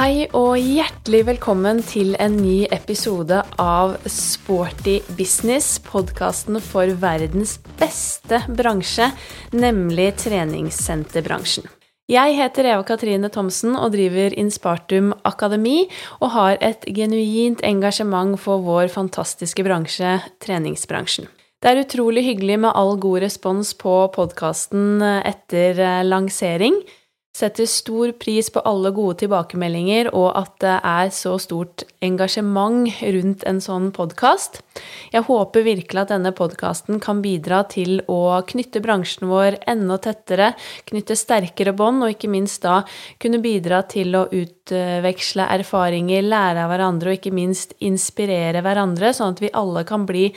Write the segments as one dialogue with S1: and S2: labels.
S1: Hei og hjertelig velkommen til en ny episode av Sporty business, podkasten for verdens beste bransje, nemlig treningssenterbransjen. Jeg heter Eva Katrine Thomsen og driver Inspartum Akademi, og har et genuint engasjement for vår fantastiske bransje, treningsbransjen. Det er utrolig hyggelig med all god respons på podkasten etter lansering setter stor pris på alle gode tilbakemeldinger, og at det er så stort engasjement rundt en sånn podkast. Jeg håper virkelig at denne podkasten kan bidra til å knytte bransjen vår enda tettere, knytte sterkere bånd, og ikke minst da kunne bidra til å utveksle erfaringer, lære av hverandre, og ikke minst inspirere hverandre, sånn at vi alle kan bli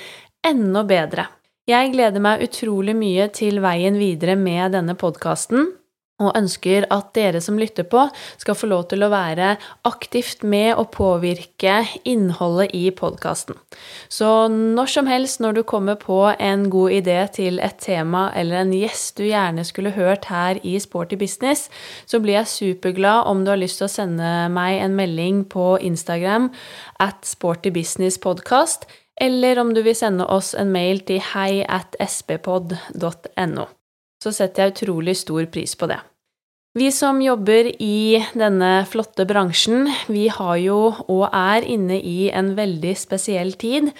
S1: enda bedre. Jeg gleder meg utrolig mye til veien videre med denne podkasten og ønsker at dere som lytter på, skal få lov til å være aktivt med å påvirke innholdet i podkasten. Så når som helst når du kommer på en god idé til et tema eller en gjest du gjerne skulle hørt her i Sporty business, så blir jeg superglad om du har lyst til å sende meg en melding på Instagram at sportybusinesspodkast, eller om du vil sende oss en mail til hei at sppod.no så setter jeg utrolig stor pris på det. Vi som jobber i denne flotte bransjen, vi har jo og er inne i en veldig spesiell tid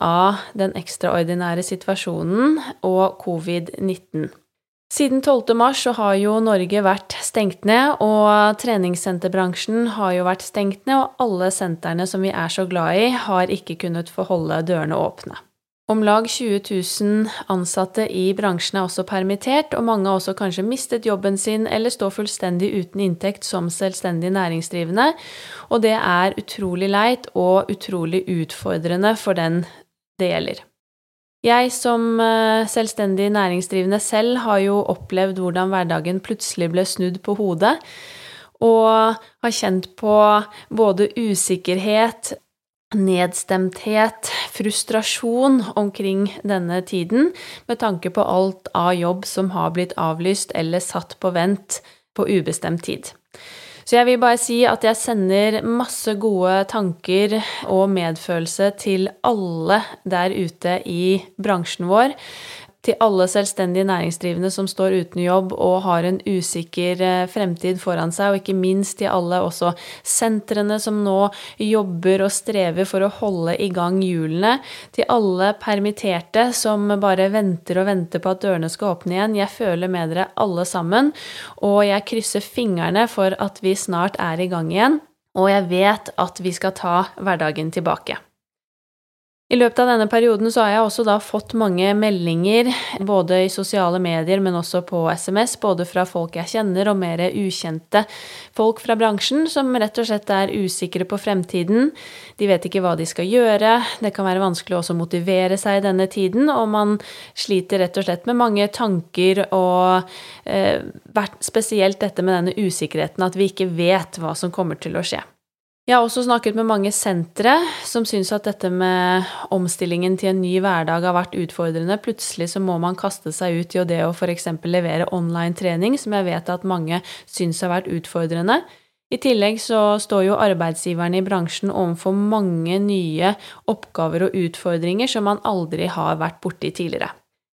S1: av den ekstraordinære situasjonen og covid-19. Siden 12. mars så har jo Norge vært stengt ned, og treningssenterbransjen har jo vært stengt ned, og alle sentrene som vi er så glad i, har ikke kunnet få holde dørene åpne. Om lag 20 000 ansatte i bransjen er også permittert, og mange har også kanskje mistet jobben sin eller står fullstendig uten inntekt som selvstendig næringsdrivende, og det er utrolig leit og utrolig utfordrende for den det gjelder. Jeg som eh, selvstendig næringsdrivende selv har jo opplevd hvordan hverdagen plutselig ble snudd på hodet, og har kjent på både usikkerhet, nedstemthet, frustrasjon omkring denne tiden, med tanke på alt av jobb som har blitt avlyst eller satt på vent på ubestemt tid. Så jeg vil bare si at jeg sender masse gode tanker og medfølelse til alle der ute i bransjen vår til alle selvstendige næringsdrivende som står uten jobb og har en usikker eh, fremtid foran seg, og ikke minst til alle også sentrene som nå jobber og strever for å holde i gang hjulene, til alle permitterte som bare venter og venter på at dørene skal åpne igjen. Jeg føler med dere alle sammen, og jeg krysser fingrene for at vi snart er i gang igjen, og jeg vet at vi skal ta hverdagen tilbake. I løpet av denne perioden så har jeg også da fått mange meldinger, både i sosiale medier, men også på SMS, både fra folk jeg kjenner og mer ukjente folk fra bransjen, som rett og slett er usikre på fremtiden. De vet ikke hva de skal gjøre, det kan være vanskelig også å motivere seg i denne tiden, og man sliter rett og slett med mange tanker og eh, spesielt dette med denne usikkerheten, at vi ikke vet hva som kommer til å skje. Jeg har også snakket med mange sentre som syns at dette med omstillingen til en ny hverdag har vært utfordrende. Plutselig så må man kaste seg ut i det å f.eks. levere online trening, som jeg vet at mange syns har vært utfordrende. I tillegg så står jo arbeidsgiverne i bransjen overfor mange nye oppgaver og utfordringer som man aldri har vært borti tidligere.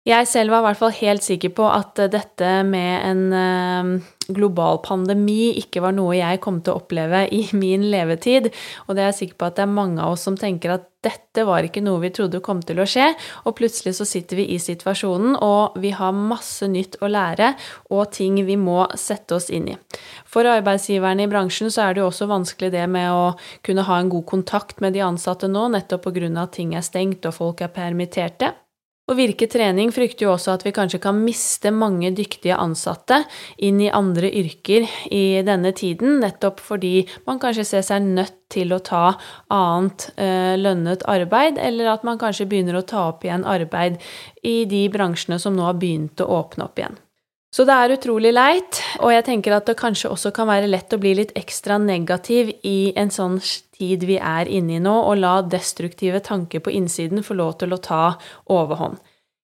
S1: Jeg selv var i hvert fall helt sikker på at dette med en eh, global pandemi ikke var noe jeg kom til å oppleve i min levetid, og det er jeg sikker på at det er mange av oss som tenker at dette var ikke noe vi trodde kom til å skje, og plutselig så sitter vi i situasjonen, og vi har masse nytt å lære og ting vi må sette oss inn i. For arbeidsgiverne i bransjen så er det jo også vanskelig det med å kunne ha en god kontakt med de ansatte nå, nettopp av at ting er stengt og folk er permitterte. Og Virke trening frykter jo også at vi kanskje kan miste mange dyktige ansatte inn i andre yrker i denne tiden, nettopp fordi man kanskje ser seg nødt til å ta annet eh, lønnet arbeid, eller at man kanskje begynner å ta opp igjen arbeid i de bransjene som nå har begynt å åpne opp igjen. Så det er utrolig leit, og jeg tenker at det kanskje også kan være lett å bli litt ekstra negativ i en sånn tid vi er inne i nå, og la destruktive tanker på innsiden få lov til å ta overhånd.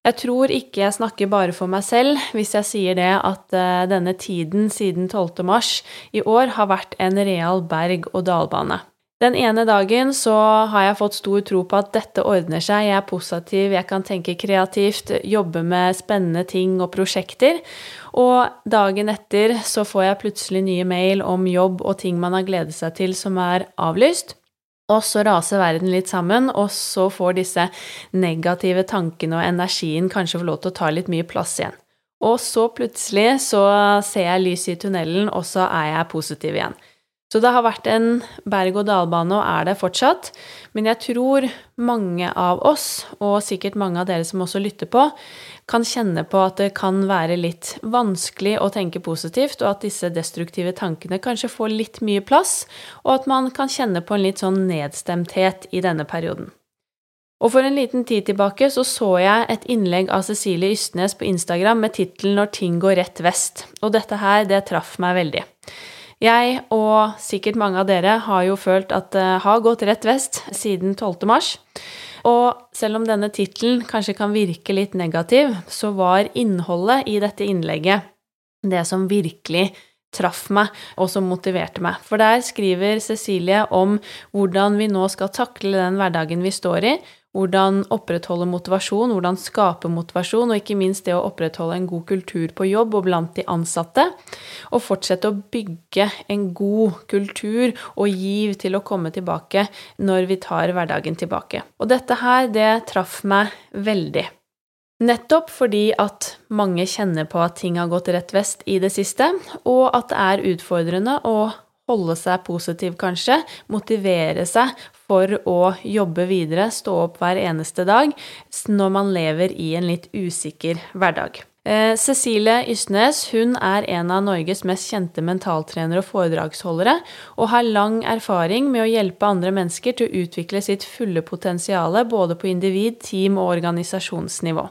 S1: Jeg tror ikke jeg snakker bare for meg selv hvis jeg sier det at eh, denne tiden siden 12. mars i år har vært en real berg-og-dal-bane. Den ene dagen så har jeg fått stor tro på at dette ordner seg, jeg er positiv, jeg kan tenke kreativt, jobbe med spennende ting og prosjekter. Og dagen etter så får jeg plutselig nye mail om jobb og ting man har gledet seg til som er avlyst. Og så raser verden litt sammen, og så får disse negative tankene og energien kanskje få lov til å ta litt mye plass igjen. Og så plutselig så ser jeg lyset i tunnelen, og så er jeg positiv igjen. Så det har vært en berg-og-dal-bane, og er det fortsatt. Men jeg tror mange av oss, og sikkert mange av dere som også lytter på, kan kjenne på at det kan være litt vanskelig å tenke positivt, og at disse destruktive tankene kanskje får litt mye plass, og at man kan kjenne på en litt sånn nedstemthet i denne perioden. Og for en liten tid tilbake så så jeg et innlegg av Cecilie Ystnes på Instagram med tittelen 'Når ting går rett vest', og dette her, det traff meg veldig. Jeg, og sikkert mange av dere, har jo følt at det har gått rett vest siden 12. mars. Og selv om denne tittelen kanskje kan virke litt negativ, så var innholdet i dette innlegget det som virkelig traff meg, og som motiverte meg. For der skriver Cecilie om hvordan vi nå skal takle den hverdagen vi står i, hvordan opprettholde motivasjon, hvordan skape motivasjon, og ikke minst det å opprettholde en god kultur på jobb og blant de ansatte. Og fortsette å bygge en god kultur og giv til å komme tilbake når vi tar hverdagen tilbake. Og dette her, det traff meg veldig. Nettopp fordi at mange kjenner på at ting har gått rett vest i det siste, og at det er utfordrende å holde seg positiv, kanskje, motivere seg for å jobbe videre, stå opp hver eneste dag, når man lever i en litt usikker hverdag. Eh, Cecilie Ystnes hun er en av Norges mest kjente mentaltrenere og foredragsholdere, og har lang erfaring med å hjelpe andre mennesker til å utvikle sitt fulle potensial både på individ-, team- og organisasjonsnivå.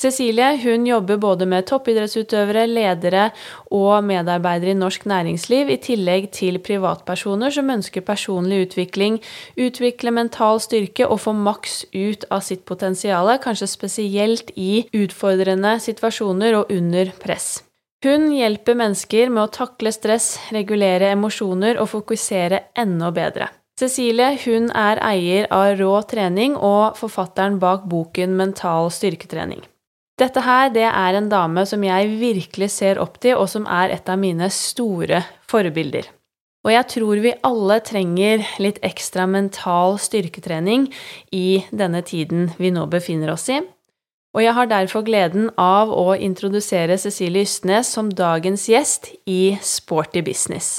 S1: Cecilie hun jobber både med toppidrettsutøvere, ledere og medarbeidere i norsk næringsliv, i tillegg til privatpersoner som ønsker personlig utvikling, utvikle mental styrke og få maks ut av sitt potensial, kanskje spesielt i utfordrende situasjoner og under press. Hun hjelper mennesker med å takle stress, regulere emosjoner og fokusere enda bedre. Cecilie hun er eier av Rå trening og forfatteren bak boken Mental styrketrening. Dette her, det er en dame som jeg virkelig ser opp til, og som er et av mine store forbilder. Og jeg tror vi alle trenger litt ekstra mental styrketrening i denne tiden vi nå befinner oss i. Og jeg har derfor gleden av å introdusere Cecilie Ystnes som dagens gjest i Sporty Business.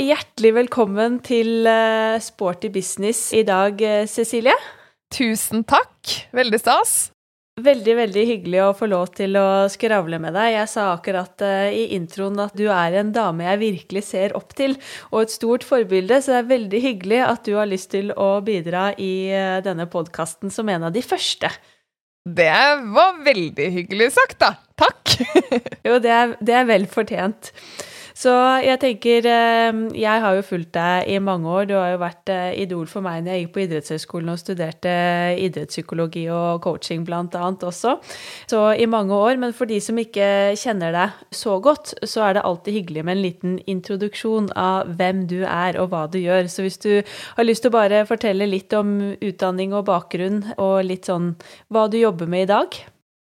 S1: Hjertelig velkommen til eh, Sporty Business i dag, eh, Cecilie.
S2: Tusen takk. Veldig stas.
S1: Veldig, veldig hyggelig å få lov til å skravle med deg. Jeg sa akkurat uh, i introen at du er en dame jeg virkelig ser opp til, og et stort forbilde, så det er veldig hyggelig at du har lyst til å bidra i uh, denne podkasten som en av de første.
S2: Det var veldig hyggelig sagt, da. Takk.
S1: jo, det er, det er vel fortjent. Så jeg tenker eh, Jeg har jo fulgt deg i mange år. Du har jo vært eh, idol for meg når jeg gikk på idrettshøyskolen og studerte idrettspsykologi og coaching annet også. Så i mange år. Men for de som ikke kjenner deg så godt, så er det alltid hyggelig med en liten introduksjon av hvem du er og hva du gjør. Så hvis du har lyst til å bare fortelle litt om utdanning og bakgrunn, og litt sånn hva du jobber med i dag?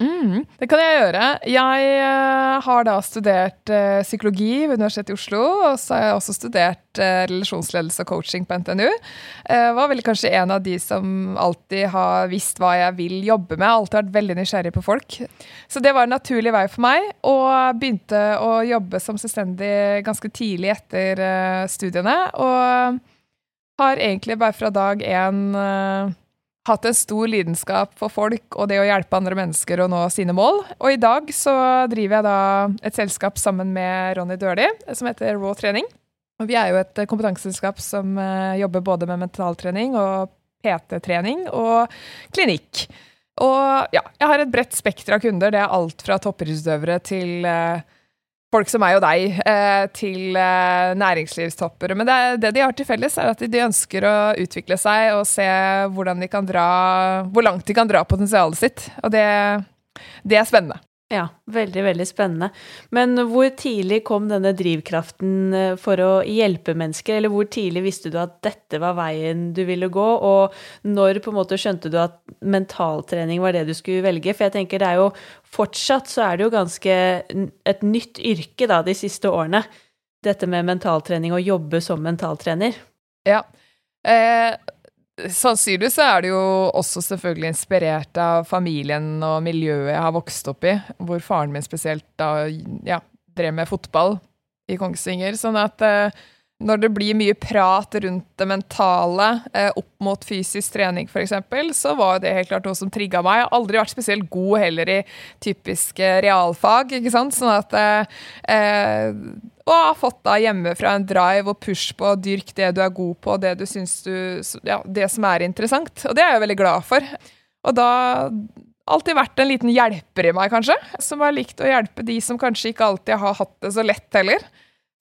S2: Mm, det kan jeg gjøre. Jeg uh, har da studert uh, psykologi ved Universitetet i Oslo. Og så har jeg også studert uh, relasjonsledelse og coaching på NTNU. Jeg var vel kanskje en av de som alltid har visst hva jeg vil jobbe med. Alltid vært veldig nysgjerrig på folk. Så det var en naturlig vei for meg. Og begynte å jobbe som selvstendig ganske tidlig etter studiene. Og har egentlig bare fra dag én hatt en stor lidenskap for folk og det å hjelpe andre mennesker å nå sine mål. Og i dag så driver jeg da et selskap sammen med Ronny Døhli som heter Raw Trening. Og vi er jo et kompetanseselskap som eh, jobber både med mentaltrening og PT-trening og klinikk. Og ja, jeg har et bredt spekter av kunder. Det er alt fra toppidrettsutøvere til uh, folk som meg og deg eh, til næringslivstopper. næringslivstoppere. Men det, det, de har til felles, er at de ønsker å utvikle seg og se dra, hvor langt de kan dra potensialet sitt. Og det, det er spennende.
S1: Ja, veldig, veldig spennende. Men hvor tidlig kom denne drivkraften eh, for å hjelpe mennesker, eller hvor tidlig visste du at dette var veien du ville gå, og når på en måte skjønte du at mentaltrening var det du skulle velge? For jeg tenker det er jo fortsatt så er det jo ganske et nytt yrke da de siste årene, dette med mentaltrening og jobbe som mentaltrener.
S2: Ja. Eh, Sannsynligvis er det jo også selvfølgelig inspirert av familien og miljøet jeg har vokst opp i, hvor faren min spesielt da ja, drev med fotball i Kongsvinger. Sånn at eh, når det blir mye prat rundt det mentale eh, opp mot fysisk trening f.eks., så var det helt klart noe som trigga meg. Jeg har aldri vært spesielt god heller i typiske realfag, ikke sant. Sånn at eh, eh og har fått da hjemmefra en drive og push på å dyrke det du er god på, det du syns du Ja, det som er interessant. Og det er jeg veldig glad for. Og da alltid vært en liten hjelper i meg, kanskje. Som har likt å hjelpe de som kanskje ikke alltid har hatt det så lett heller.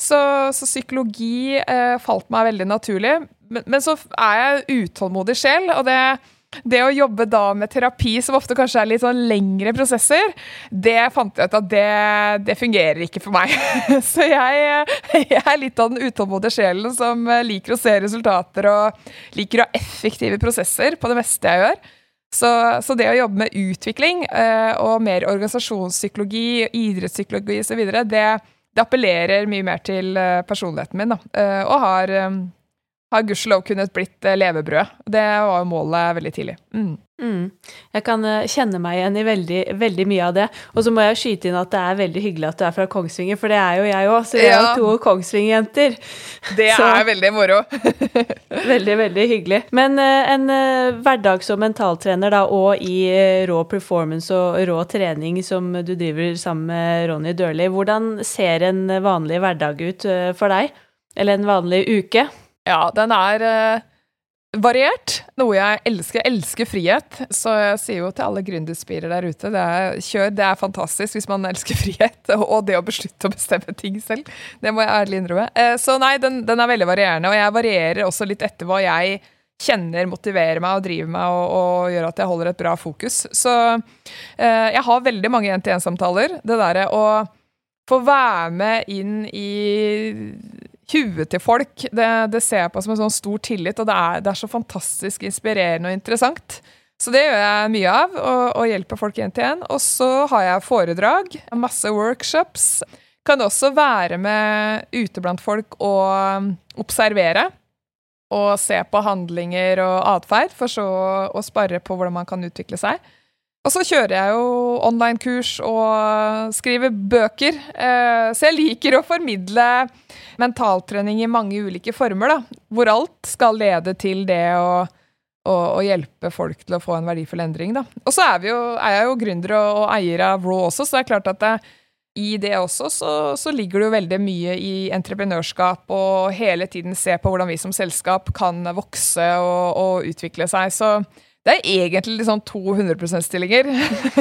S2: Så, så psykologi eh, falt meg veldig naturlig. Men, men, så er jeg utålmodig sjel, og det det å jobbe da med terapi, som ofte kanskje er litt sånn lengre prosesser, det fant jeg ut at det, det fungerer ikke for meg. Så jeg, jeg, er litt av den utålmodige sjelen som liker å se resultater og liker å ha effektive prosesser på det meste jeg gjør. Så, så det å jobbe med utvikling eh, og mer organisasjonspsykologi, idrettspsykologi osv., det, det appellerer mye mer til eh, personligheten min, da. Eh, og har har gudskjelov kunnet blitt eh, levebrød. Det var jo målet veldig tidlig. Mm.
S1: Mm. Jeg kan eh, kjenne meg igjen i veldig, veldig, mye av det. Og så må jeg skyte inn at det er veldig hyggelig at du er fra Kongsvinger, for det er jo jeg òg. Så vi er jo to Kongsvinger-jenter.
S2: Det så. er veldig moro.
S1: veldig, veldig hyggelig. Men uh, en uh, hverdags- og mentaltrener da, og i rå performance og rå trening som du driver sammen med Ronny Dørli, hvordan ser en vanlig hverdag ut for deg? Eller en vanlig uke?
S2: Ja, den er variert. Noe jeg elsker. Jeg elsker frihet. Så jeg sier jo til alle gründerspirer der ute, det er kjør. Det er fantastisk hvis man elsker frihet. Og det å beslutte å bestemme ting selv. Det må jeg ærlig innrømme. Uh, så nei, den, den, er veldig varierende. Og jeg varierer også litt etter hva jeg kjenner motiverer meg og driver meg og, og gjør at jeg holder et bra fokus. Så uh, jeg har veldig mange én-til-én-samtaler. Det derre å få være med inn i huet til folk, det, det, ser jeg på som en sånn stor tillit, og det er, det er, så fantastisk inspirerende og interessant. Så det gjør jeg mye av, og, og hjelper folk én til én. Og så har jeg foredrag, masse workshops. Kan også være med ute blant folk og um, observere. Og se på handlinger og atferd, for så å spare på hvordan man kan utvikle seg. Og så kjører jeg jo online-kurs og skriver bøker. Eh, så jeg liker å formidle mentaltrening i mange ulike former, da. Hvor alt skal lede til det å, å, å hjelpe folk til å få en verdifull endring, da. Og så er, jo, er jeg jo gründer og, og, eier av Raw også, så det er klart at det, i det også så, så, ligger det jo veldig mye i entreprenørskap og hele tiden se på hvordan vi som selskap kan vokse og, og utvikle seg. Så det er egentlig liksom 200 %-stillinger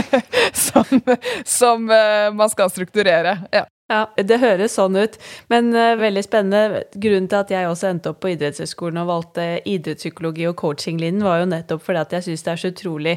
S2: som, som uh, man skal strukturere. Ja.
S1: Ja, det høres sånn ut, men uh, veldig spennende. Grunnen til at jeg også endte opp på idrettshøyskolen og valgte idrettspsykologi og coachinglinjen, var jo nettopp fordi at jeg syns det er så utrolig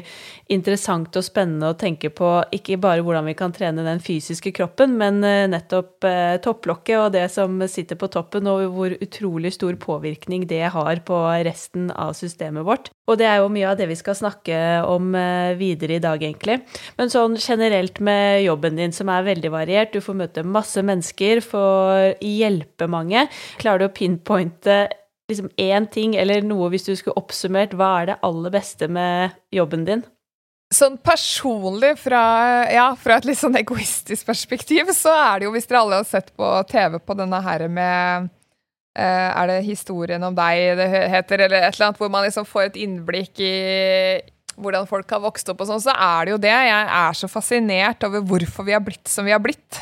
S1: interessant og spennende å tenke på ikke bare hvordan vi kan trene den fysiske kroppen, men uh, nettopp uh, topplokket og det som sitter på toppen, og hvor utrolig stor påvirkning det har på resten av systemet vårt. Og det er jo mye av det vi skal snakke om videre i dag, egentlig. Men sånn generelt med jobben din, som er veldig variert, du får møte masse masse mennesker, får hjelpe mange. Klarer du å pinpointe liksom én ting eller noe hvis du skulle oppsummert, hva er det aller beste med jobben din?
S2: Sånn personlig, fra, ja, fra et litt sånn egoistisk perspektiv, så er det jo, hvis dere alle har sett på TV på denne her med uh, Er det 'Historien om deg' det heter, eller et eller annet, hvor man liksom får et innblikk i hvordan folk har vokst opp og sånn, så er det jo det. Jeg er så fascinert over hvorfor vi har blitt som vi har blitt.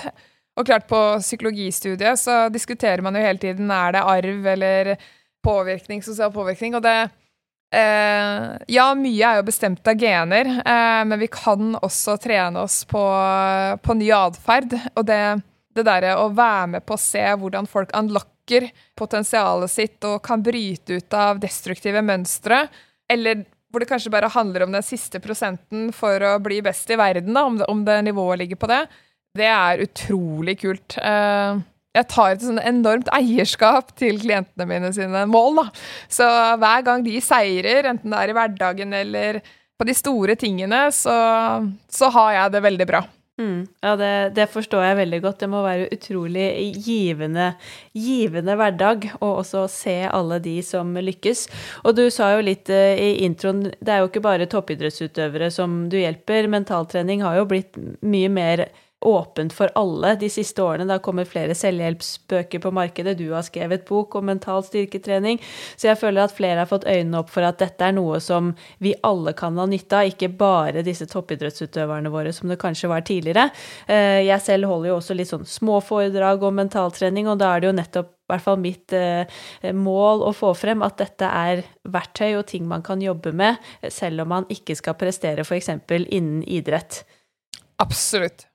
S2: Og klart, på psykologistudiet så diskuterer man jo hele tiden er det arv eller påvirkning, sosial påvirkning. Og det eh, Ja, mye er jo bestemt av gener, eh, men vi kan også trene oss på, på ny atferd. Og det, Det derre å være med på å se hvordan folk unlocker potensialet sitt og kan bryte ut av destruktive mønstre, eller hvor det kanskje bare handler om den siste prosenten for å bli best i verden, da, om, det, om det nivået ligger på det, det er utrolig kult. Uh, jeg tar et sånn enormt eierskap til klientene mine sine mål. Da. Så hver gang de seirer, enten det er i hverdagen eller på de store tingene, så, så har jeg det veldig bra.
S1: Mm. Ja, det, det, forstår jeg veldig godt. Det må være utrolig givende, givende hverdag Og også se alle de som lykkes. Og du sa jo litt uh, i introen, det er jo ikke bare toppidrettsutøvere som du hjelper. Mentaltrening har jo blitt mye mer åpent for alle de siste årene. Det har kommet flere selvhjelpsbøker på markedet, du har skrevet bok om mental styrketrening. Så jeg føler at flere har fått øynene opp for at dette er noe som vi alle kan ha nytte av, ikke bare disse toppidrettsutøverne våre, som det kanskje var tidligere. Eh, jeg selv holder jo også litt sånn småforedrag om mentaltrening, og da er det jo nettopp i hvert fall mitt eh, mål å få frem at dette er verktøy og ting man kan jobbe med, selv om man ikke skal prestere f.eks. innen idrett.
S2: Absolutt.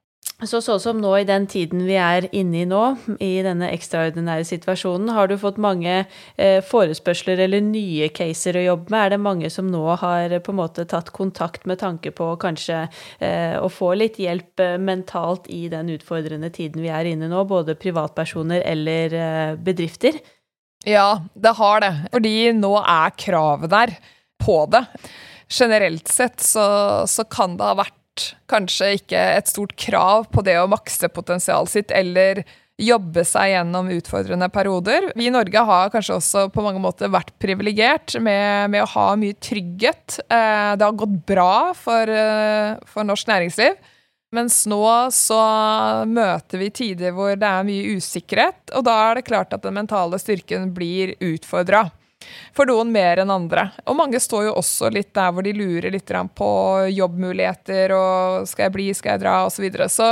S1: Så sånn som nå i den tiden vi er inne i nå, i denne ekstraordinære situasjonen, har du fått mange eh, forespørsler eller nye caser å jobbe med? Er det mange som nå har på en måte tatt kontakt med tanke på kanskje eh, å få litt hjelp eh, mentalt i den utfordrende tiden vi er inne i nå, både privatpersoner eller eh, bedrifter?
S2: Ja, det har det. Fordi nå er kravet der på det. Generelt sett så, så kan det ha vært kanskje ikke et stort krav på det å makse potensialet sitt eller jobbe seg gjennom utfordrende perioder. Vi i Norge har kanskje også på mange måter vært privilegert med, med, å ha mye trygghet. Eh, det har gått bra for, eh, for norsk næringsliv. Mens nå så møter vi tider hvor det er mye usikkerhet, og da er det klart at den mentale styrken blir utfordra for noen mer enn andre. Og mange står jo også litt der hvor de lurer litt på jobbmuligheter og skal jeg bli, skal jeg dra, osv. Så, videre. så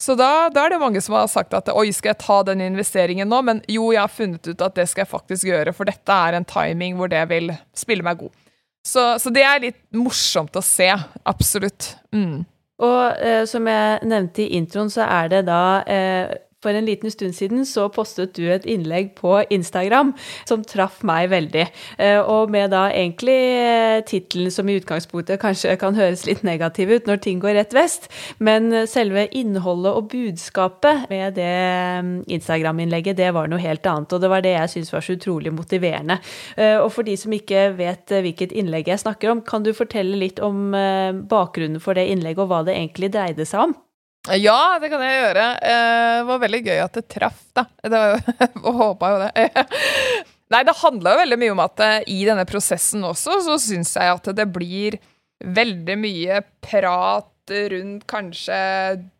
S2: så da, da, er det mange som har sagt at oi, skal jeg ta den investeringen nå? Men jo, jeg har funnet ut at det skal jeg faktisk gjøre, for dette er en timing hvor det vil spille meg god. Så, så det er litt morsomt å se. Absolutt. Mm.
S1: Og eh, som jeg nevnte i introen, så er det da eh, for en liten stund siden så postet du et innlegg på Instagram som traff meg veldig. Eh, og med da egentlig eh, tittelen som i utgangspunktet kanskje kan høres litt negativ ut når ting går rett vest, men selve innholdet og budskapet med det mm, Instagram-innlegget, det var noe helt annet. Og det var det jeg syntes var så utrolig motiverende. Eh, og for de som ikke vet hvilket innlegg jeg snakker om, kan du fortelle litt om bakgrunnen for det innlegget, og hva det egentlig dreide seg om?
S2: Ja, det kan jeg gjøre. Eh, det var veldig gøy at det traff, da. Det og håpa jo det. Nei, det handla jo veldig mye om at eh, i denne prosessen også, så syns jeg at det blir veldig mye prat rundt kanskje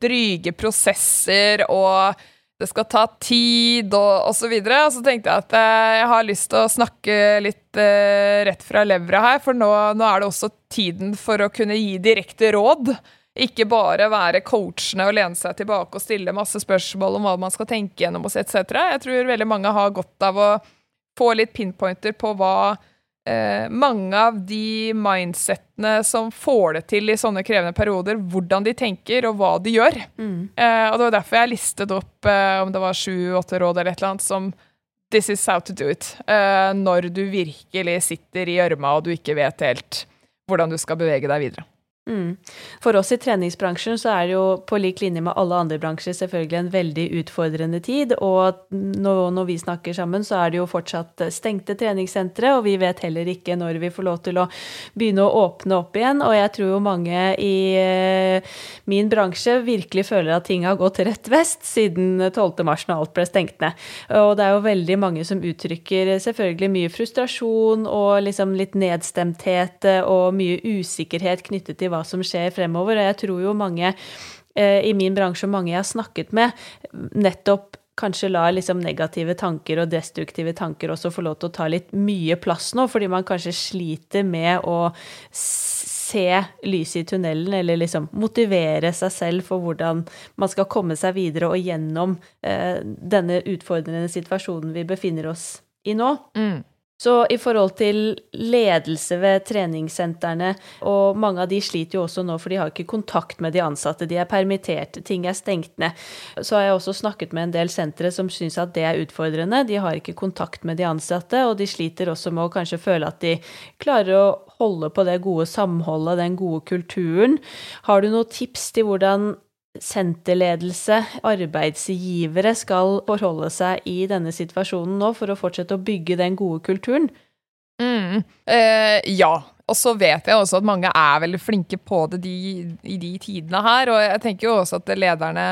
S2: dryge prosesser og det skal ta tid og osv. Og, og så tenkte jeg at eh, jeg har lyst til å snakke litt rett fra levra her, for nå, nå, er det også tiden for å kunne gi direkte råd. Ikke bare være coachende og lene seg tilbake og stille masse spørsmål om hva man skal tenke gjennom oss etc. Jeg tror veldig mange har godt av å få litt pinpointer på hva eh, mange av de mindsettene som får det til i sånne krevende perioder, hvordan de tenker og hva de gjør. Mm. Eh, og det var derfor jeg listet opp eh, om det var sju-åtte råd eller et eller annet som This is how to do it. Eh, når du virkelig sitter i gjørma og du ikke vet helt hvordan du skal bevege deg videre.
S1: Mm. For oss i treningsbransjen så er det jo på lik linje med alle andre bransjer selvfølgelig en veldig utfordrende tid. Og når, når vi snakker sammen, så er det jo fortsatt stengte treningssentre, og vi vet heller ikke når vi får lov til å begynne å åpne opp igjen. Og jeg tror jo mange i eh, min bransje virkelig føler at ting har gått rett vest siden 12. mars når alt ble stengt ned. Og det er jo veldig mange som uttrykker selvfølgelig mye frustrasjon og liksom litt nedstemthet og mye usikkerhet knyttet til hva hva som skjer fremover. Og jeg tror jo mange eh, i min bransje og mange jeg har snakket med, nettopp kanskje lar liksom negative tanker og destruktive tanker også få lov til å ta litt mye plass nå, fordi man kanskje sliter med å se lyset i tunnelen, eller liksom motivere seg selv for hvordan man skal komme seg videre og gjennom eh, denne utfordrende situasjonen vi befinner oss i nå. Mm. Så i forhold til ledelse ved treningssentrene, og mange av de sliter jo også nå for de har ikke kontakt med de ansatte, de er permittert, ting er stengt ned. Så har jeg også snakket med en del sentre som syns at det er utfordrende. De har ikke kontakt med de ansatte, og de sliter også med å kanskje føle at de klarer å holde på det gode samholdet, den gode kulturen. Har du noen tips til hvordan senterledelse, arbeidsgivere, skal forholde seg i denne situasjonen nå for å fortsette å bygge den gode kulturen?
S2: Mm, eh, ja. Og så vet jeg også at mange er veldig flinke på det de, i de tidene her. Og jeg tenker jo også at lederne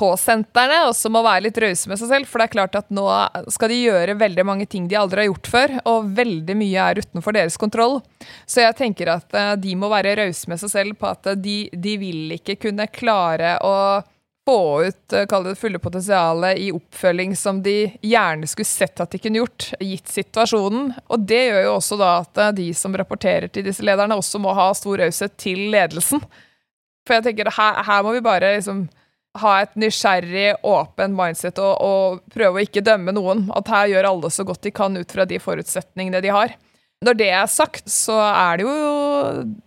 S2: på sentrene også må være litt rause med seg selv. For det er klart at nå skal de gjøre veldig mange ting de aldri har gjort før, og veldig mye er utenfor deres kontroll. Så jeg tenker at uh, de må være rause med seg selv på at uh, de, de, vil ikke kunne klare å få ut kall det fulle potensialet i oppfølging som de gjerne skulle sett at de kunne gjort, gitt situasjonen. Og det gjør jo også da at de som rapporterer til disse lederne, også må ha stor raushet til ledelsen. For jeg tenker her, her må vi bare liksom ha et nysgjerrig, åpen mindset og, og, prøve å ikke dømme noen. At her gjør alle så godt de kan ut fra de forutsetningene de har. Når det er sagt, så er det jo,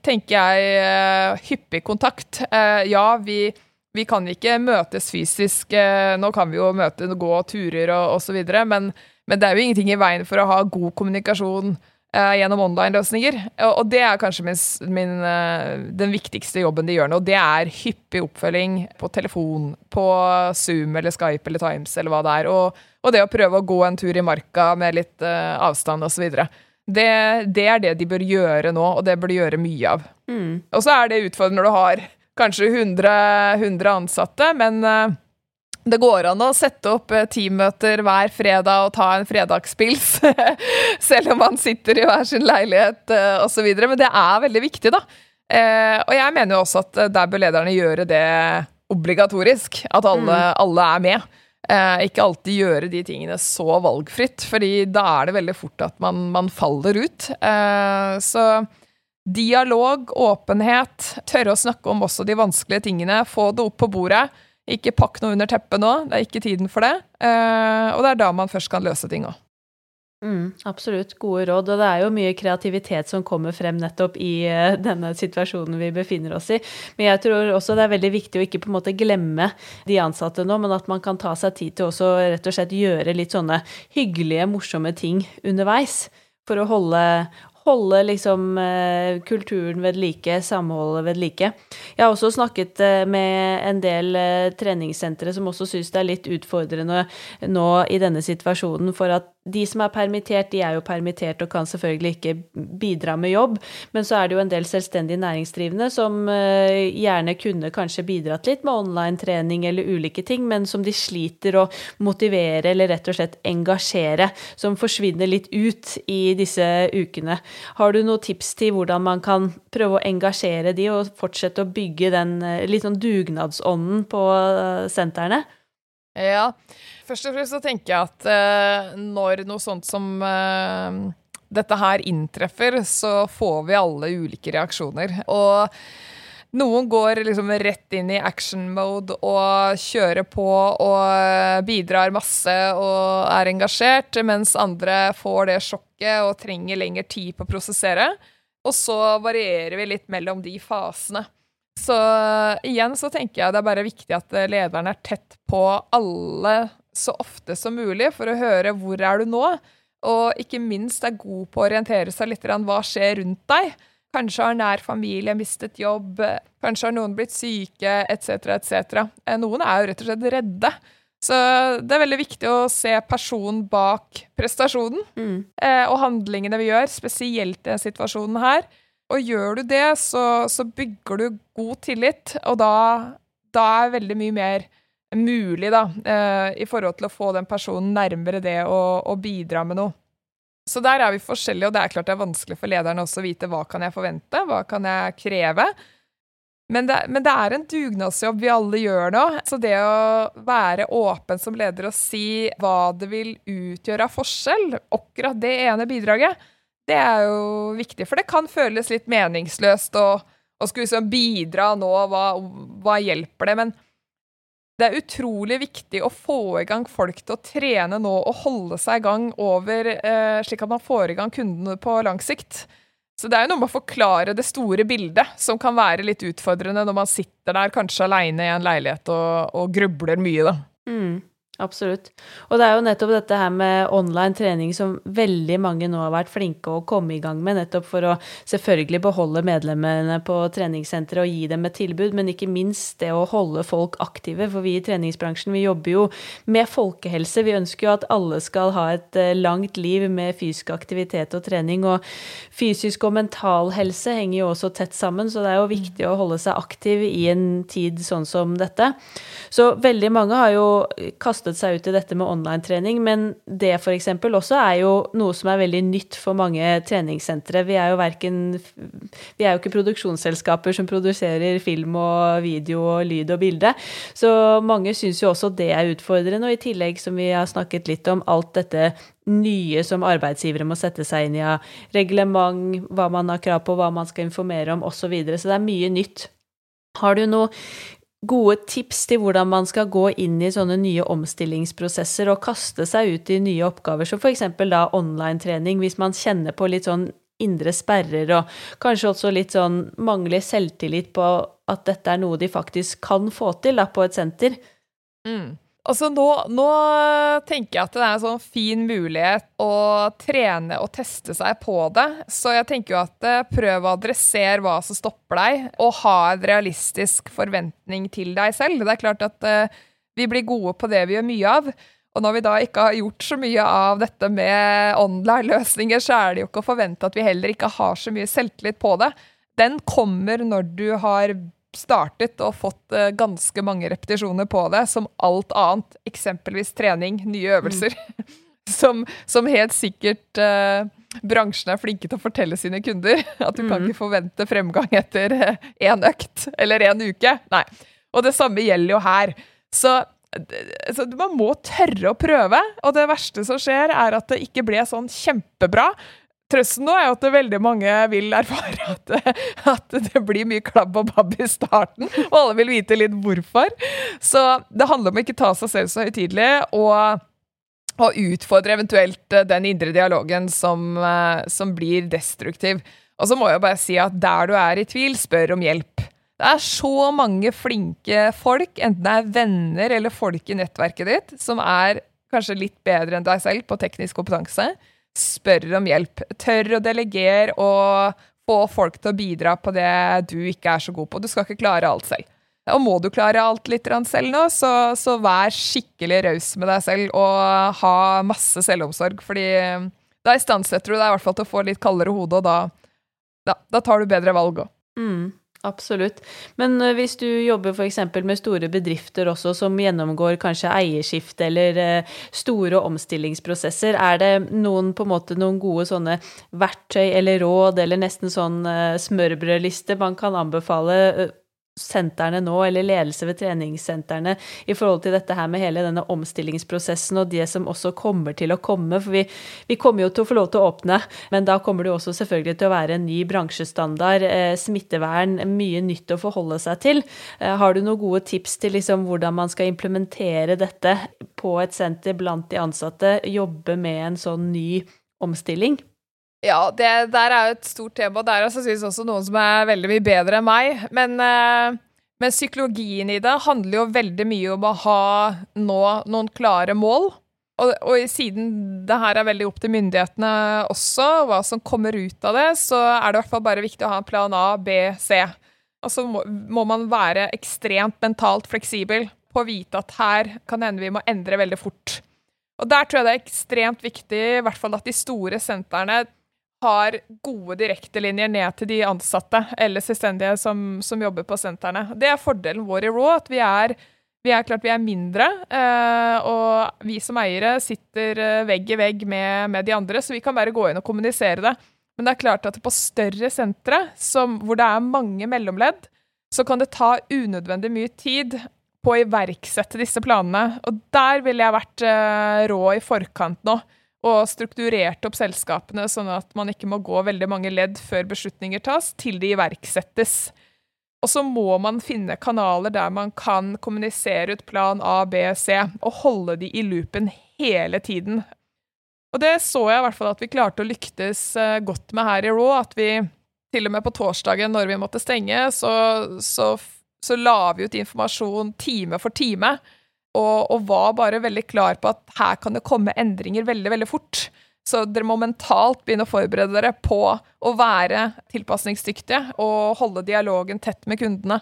S2: tenker jeg, eh, hyppig kontakt. Eh, ja, vi, vi kan ikke møtes fysisk. Eh, nå kan vi jo møte, gå turer og osv., men, men det er jo ingenting i veien for å ha god kommunikasjon uh, gjennom online-løsninger. Og, og, det er kanskje min, min, uh, den viktigste jobben de gjør nå. Det er hyppig oppfølging på telefon, på Zoom eller Skype eller Times eller hva det er. Og, og det å prøve å gå en tur i marka med litt uh, avstand osv. Det, det er det de bør gjøre nå, og det bør de gjøre mye av. Mm. Og så er det utfordrende når du har kanskje 100, 100 ansatte, men det går an å sette opp eh, teammøter hver fredag og ta en fredagspils, selv om man sitter i hver sin leilighet eh, osv. Men det er veldig viktig, da. Eh, og jeg mener jo også at der bør lederne gjøre det obligatorisk. At alle, mm. alle er med. Ikke alltid gjøre de tingene så valgfritt, fordi da er det veldig fort at man, man faller ut. Så dialog, åpenhet, tørre å snakke om også de vanskelige tingene, få det opp på bordet. Ikke pakk noe under teppet nå, det er ikke tiden for det. Uh, og det er da man først kan løse ting òg.
S1: Mm, absolutt. Gode råd. Og det er jo mye kreativitet som kommer frem nettopp i uh, denne situasjonen vi befinner oss i. Men jeg tror også det er veldig viktig å ikke på en måte glemme de ansatte nå, men at man kan ta seg tid til også rett og slett gjøre litt sånne hyggelige, morsomme ting underveis. For å holde, holde liksom eh, kulturen ved like, samholdet ved like. Jeg har også snakket eh, med en del eh, treningssentre som også syns det er litt utfordrende nå i denne situasjonen, for at de som er permittert, de er jo permittert og kan selvfølgelig ikke bidra med jobb, men så er det jo en del selvstendig næringsdrivende som gjerne kunne kanskje bidratt litt med online-trening eller ulike ting, men som de sliter å motivere eller rett og slett engasjere, som forsvinner litt ut i disse ukene. Har du noen tips til hvordan man kan prøve å engasjere de og fortsette å bygge den eh, litt sånn dugnadsånden på eh, sentrene?
S2: Ja. Først og fremst så tenker jeg at uh, når noe sånt som uh, dette her inntreffer, så får vi alle ulike reaksjoner. Og noen går liksom rett inn i action mode og kjører på og bidrar masse og er engasjert, mens andre får det sjokket og trenger lengre tid på å prosessere. Og så varierer vi litt mellom de fasene. Så igjen så tenker jeg det er bare viktig at lederen er tett på alle så ofte som mulig for å høre hvor er du nå, og ikke minst er god på å orientere seg litt hva skjer rundt deg. Kanskje har nær familie mistet jobb, kanskje har noen blitt syke, etc., etc. Eh, noen er jo rett og slett redde. Så det er veldig viktig å se personen bak prestasjonen mm. eh, og handlingene vi gjør, spesielt i denne situasjonen her. Og gjør du det, så, så bygger du god tillit, og da, da, er veldig mye mer mulig, da, eh, i forhold til å få den personen nærmere det å, å bidra med noe. Så der er vi forskjellige, og det er klart det er vanskelig for lederne også å vite hva kan jeg forvente, hva kan jeg kreve. Men det, men det er en dugnadsjobb vi alle gjør nå. Så det å være åpen som leder og si hva det vil utgjøre av forskjell, akkurat det ene bidraget, det er jo viktig. For det kan føles litt meningsløst å skulle liksom bidra nå, hva, hva hjelper det? Men det er utrolig viktig å få i gang folk til å trene nå og holde seg i gang over, eh, slik at man får i gang kundene på lang sikt. Så det er jo noe med å forklare det store bildet, som kan være litt utfordrende når man sitter der kanskje aleine i en leilighet og, og grubler mye, da.
S1: Mm. Absolutt. Og det er jo nettopp dette her med online trening som veldig mange nå har vært flinke å komme i gang med, nettopp for å selvfølgelig beholde medlemmene på treningssenteret og gi dem et tilbud, men ikke minst det å holde folk aktive. For vi i treningsbransjen vi jobber jo med folkehelse. Vi ønsker jo at alle skal ha et eh, langt liv med fysisk aktivitet og trening. Og fysisk og mental helse henger jo også tett sammen, så det er jo viktig å holde seg aktiv i en tid sånn som dette. Så veldig mange har jo kastet kastet seg ut i dette med online-trening, men det f.eks. også er jo noe som er veldig nytt for mange treningssentre. Vi er jo verken Vi er jo ikke produksjonsselskaper som produserer film og video og lyd og bilde, så mange syns jo også det er utfordrende. Og i tillegg, som vi har snakket litt om, alt dette nye som arbeidsgivere må sette seg inn i av reglement, hva man har krav på, hva man skal informere om, osv. Så, videre. så det er mye nytt. Har du noe gode tips til hvordan man skal gå inn i sånne nye omstillingsprosesser og kaste seg ut i nye oppgaver, som f.eks. da online-trening, hvis man kjenner på litt sånn indre sperrer og kanskje også litt sånn mangler selvtillit på at dette er noe de faktisk kan få til da, på et senter.
S2: Mm. Altså nå, nå, tenker jeg at det er en sånn fin mulighet å trene og teste seg på det. Så jeg tenker jo at eh, prøv å adressere hva som stopper deg, og ha en realistisk forventning til deg selv. Det er klart at uh, vi blir gode på det vi gjør mye av. Og når vi da ikke har gjort så mye av dette med online-løsninger, så er det jo ikke å forvente at vi heller ikke har så mye selvtillit på det. Den kommer når du har startet og fått uh, ganske mange repetisjoner på det, som alt annet, eksempelvis trening, nye øvelser, mm. som, som, helt sikkert uh, bransjen er flinke til å fortelle sine kunder. At du mm. kan ikke forvente fremgang etter én uh, økt eller én uke. Nei. Og det samme gjelder jo her. Så, så man må tørre å prøve, og det verste som skjer, er at det ikke ble sånn kjempebra. Trøsten nå er at veldig mange vil erfare at, at, det blir mye klabb og babb i starten, og alle vil vite litt hvorfor. Så det handler om å ikke ta seg selv så høytidelig, og, utfordre eventuelt den indre dialogen som, som blir destruktiv. Og så må jeg bare si at der du er i tvil, spør om hjelp. Det er så mange flinke folk, enten det er venner eller folk i nettverket ditt, som er kanskje litt bedre enn deg selv på teknisk kompetanse spør om hjelp. Tør å delegere og få folk til å bidra på det du ikke er så god på. Du skal ikke klare alt selv. Og må du klare alt litt selv nå, så, så vær skikkelig raus med deg selv og ha masse selvomsorg. fordi da istandsetter du deg i hvert fall til å få litt kaldere hode, og da, da, da tar du bedre valg òg.
S1: Mm. Absolutt. Men eh, hvis du jobber f.eks. med store bedrifter også som gjennomgår kanskje eierskifte eller eh, store omstillingsprosesser, er det noen, på en måte, noen gode sånne verktøy eller råd eller nesten sånn eh, smørbrødliste man kan anbefale sentrene nå, eller ledelse ved treningssentrene, i forhold til dette her med hele denne omstillingsprosessen og det som også kommer til å komme. For vi, vi kommer jo til å få lov til å åpne, men da kommer det jo også selvfølgelig til å være en ny bransjestandard, eh, smittevern, mye nytt å forholde seg til. Eh, har du noen gode tips til liksom hvordan man skal implementere dette på et senter blant de ansatte, jobbe med en sånn ny omstilling?
S2: Ja, det der er jo et stort tema. Der er sannsynligvis også noen som er veldig mye bedre enn meg. Men, uh, men, psykologien i det handler jo veldig mye om å ha nå noen klare mål. Og, og siden det her er veldig opp til myndighetene også, hva som kommer ut av det, så er det i hvert fall bare viktig å ha en plan A, B, C. Og så må, må man være ekstremt mentalt fleksibel på å vite at her kan hende vi må endre veldig fort. Og der tror jeg det er ekstremt viktig, i hvert fall at de store sentrene har gode direktelinjer ned til de ansatte eller selvstendige som, som, jobber på sentrene. Det er fordelen vår i Raw, at vi er, vi er klart vi er mindre. Eh, og vi som eiere sitter eh, vegg i vegg med, med, de andre, så vi kan bare gå inn og kommunisere det. Men det er klart at på større sentre, hvor det er mange mellomledd, så kan det ta unødvendig mye tid på å iverksette disse planene. Og der ville jeg vært eh, rå i forkant nå og strukturert opp selskapene sånn at man ikke må gå veldig mange ledd før beslutninger tas, til de iverksettes. Og så må man finne kanaler der man kan kommunisere ut plan A, B, C, og holde de i loopen hele tiden. Og det så jeg i hvert fall at vi klarte å lyktes eh, godt med her i Raw. At vi til og med på torsdagen, når vi måtte stenge, så, så, så la vi ut informasjon time for time. Og, og, var bare veldig klar på at her kan det komme endringer veldig, veldig fort. Så dere må mentalt begynne å forberede dere på å være tilpasningsdyktige og holde dialogen tett med kundene.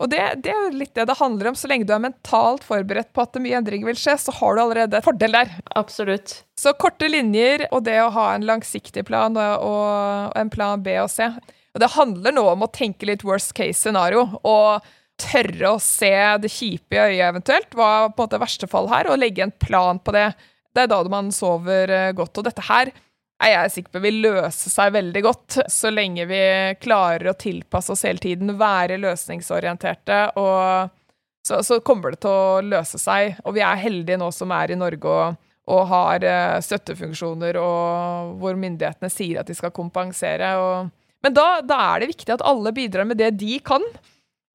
S2: Og det, det, er litt det det handler om. Så lenge du er mentalt forberedt på at mye endringer vil skje, så har du allerede en fordel der.
S1: Absolutt.
S2: Så korte linjer og det å ha en langsiktig plan og, og en plan B og C. Og det handler nå om å tenke litt worst case scenario. og tørre å se det kjipe i øyet eventuelt, hva på en måte verste fall her, og legge en plan på det. Det er da man sover eh, godt. Og dette her er jeg sikker på vil løse seg veldig godt, så lenge vi klarer å tilpasse oss hele tiden, være løsningsorienterte, og så, så kommer det til å løse seg. Og vi er heldige nå som er i Norge og, og har eh, støttefunksjoner, og hvor myndighetene sier at de skal kompensere. Og, men da, da er det viktig at alle bidrar med det de kan.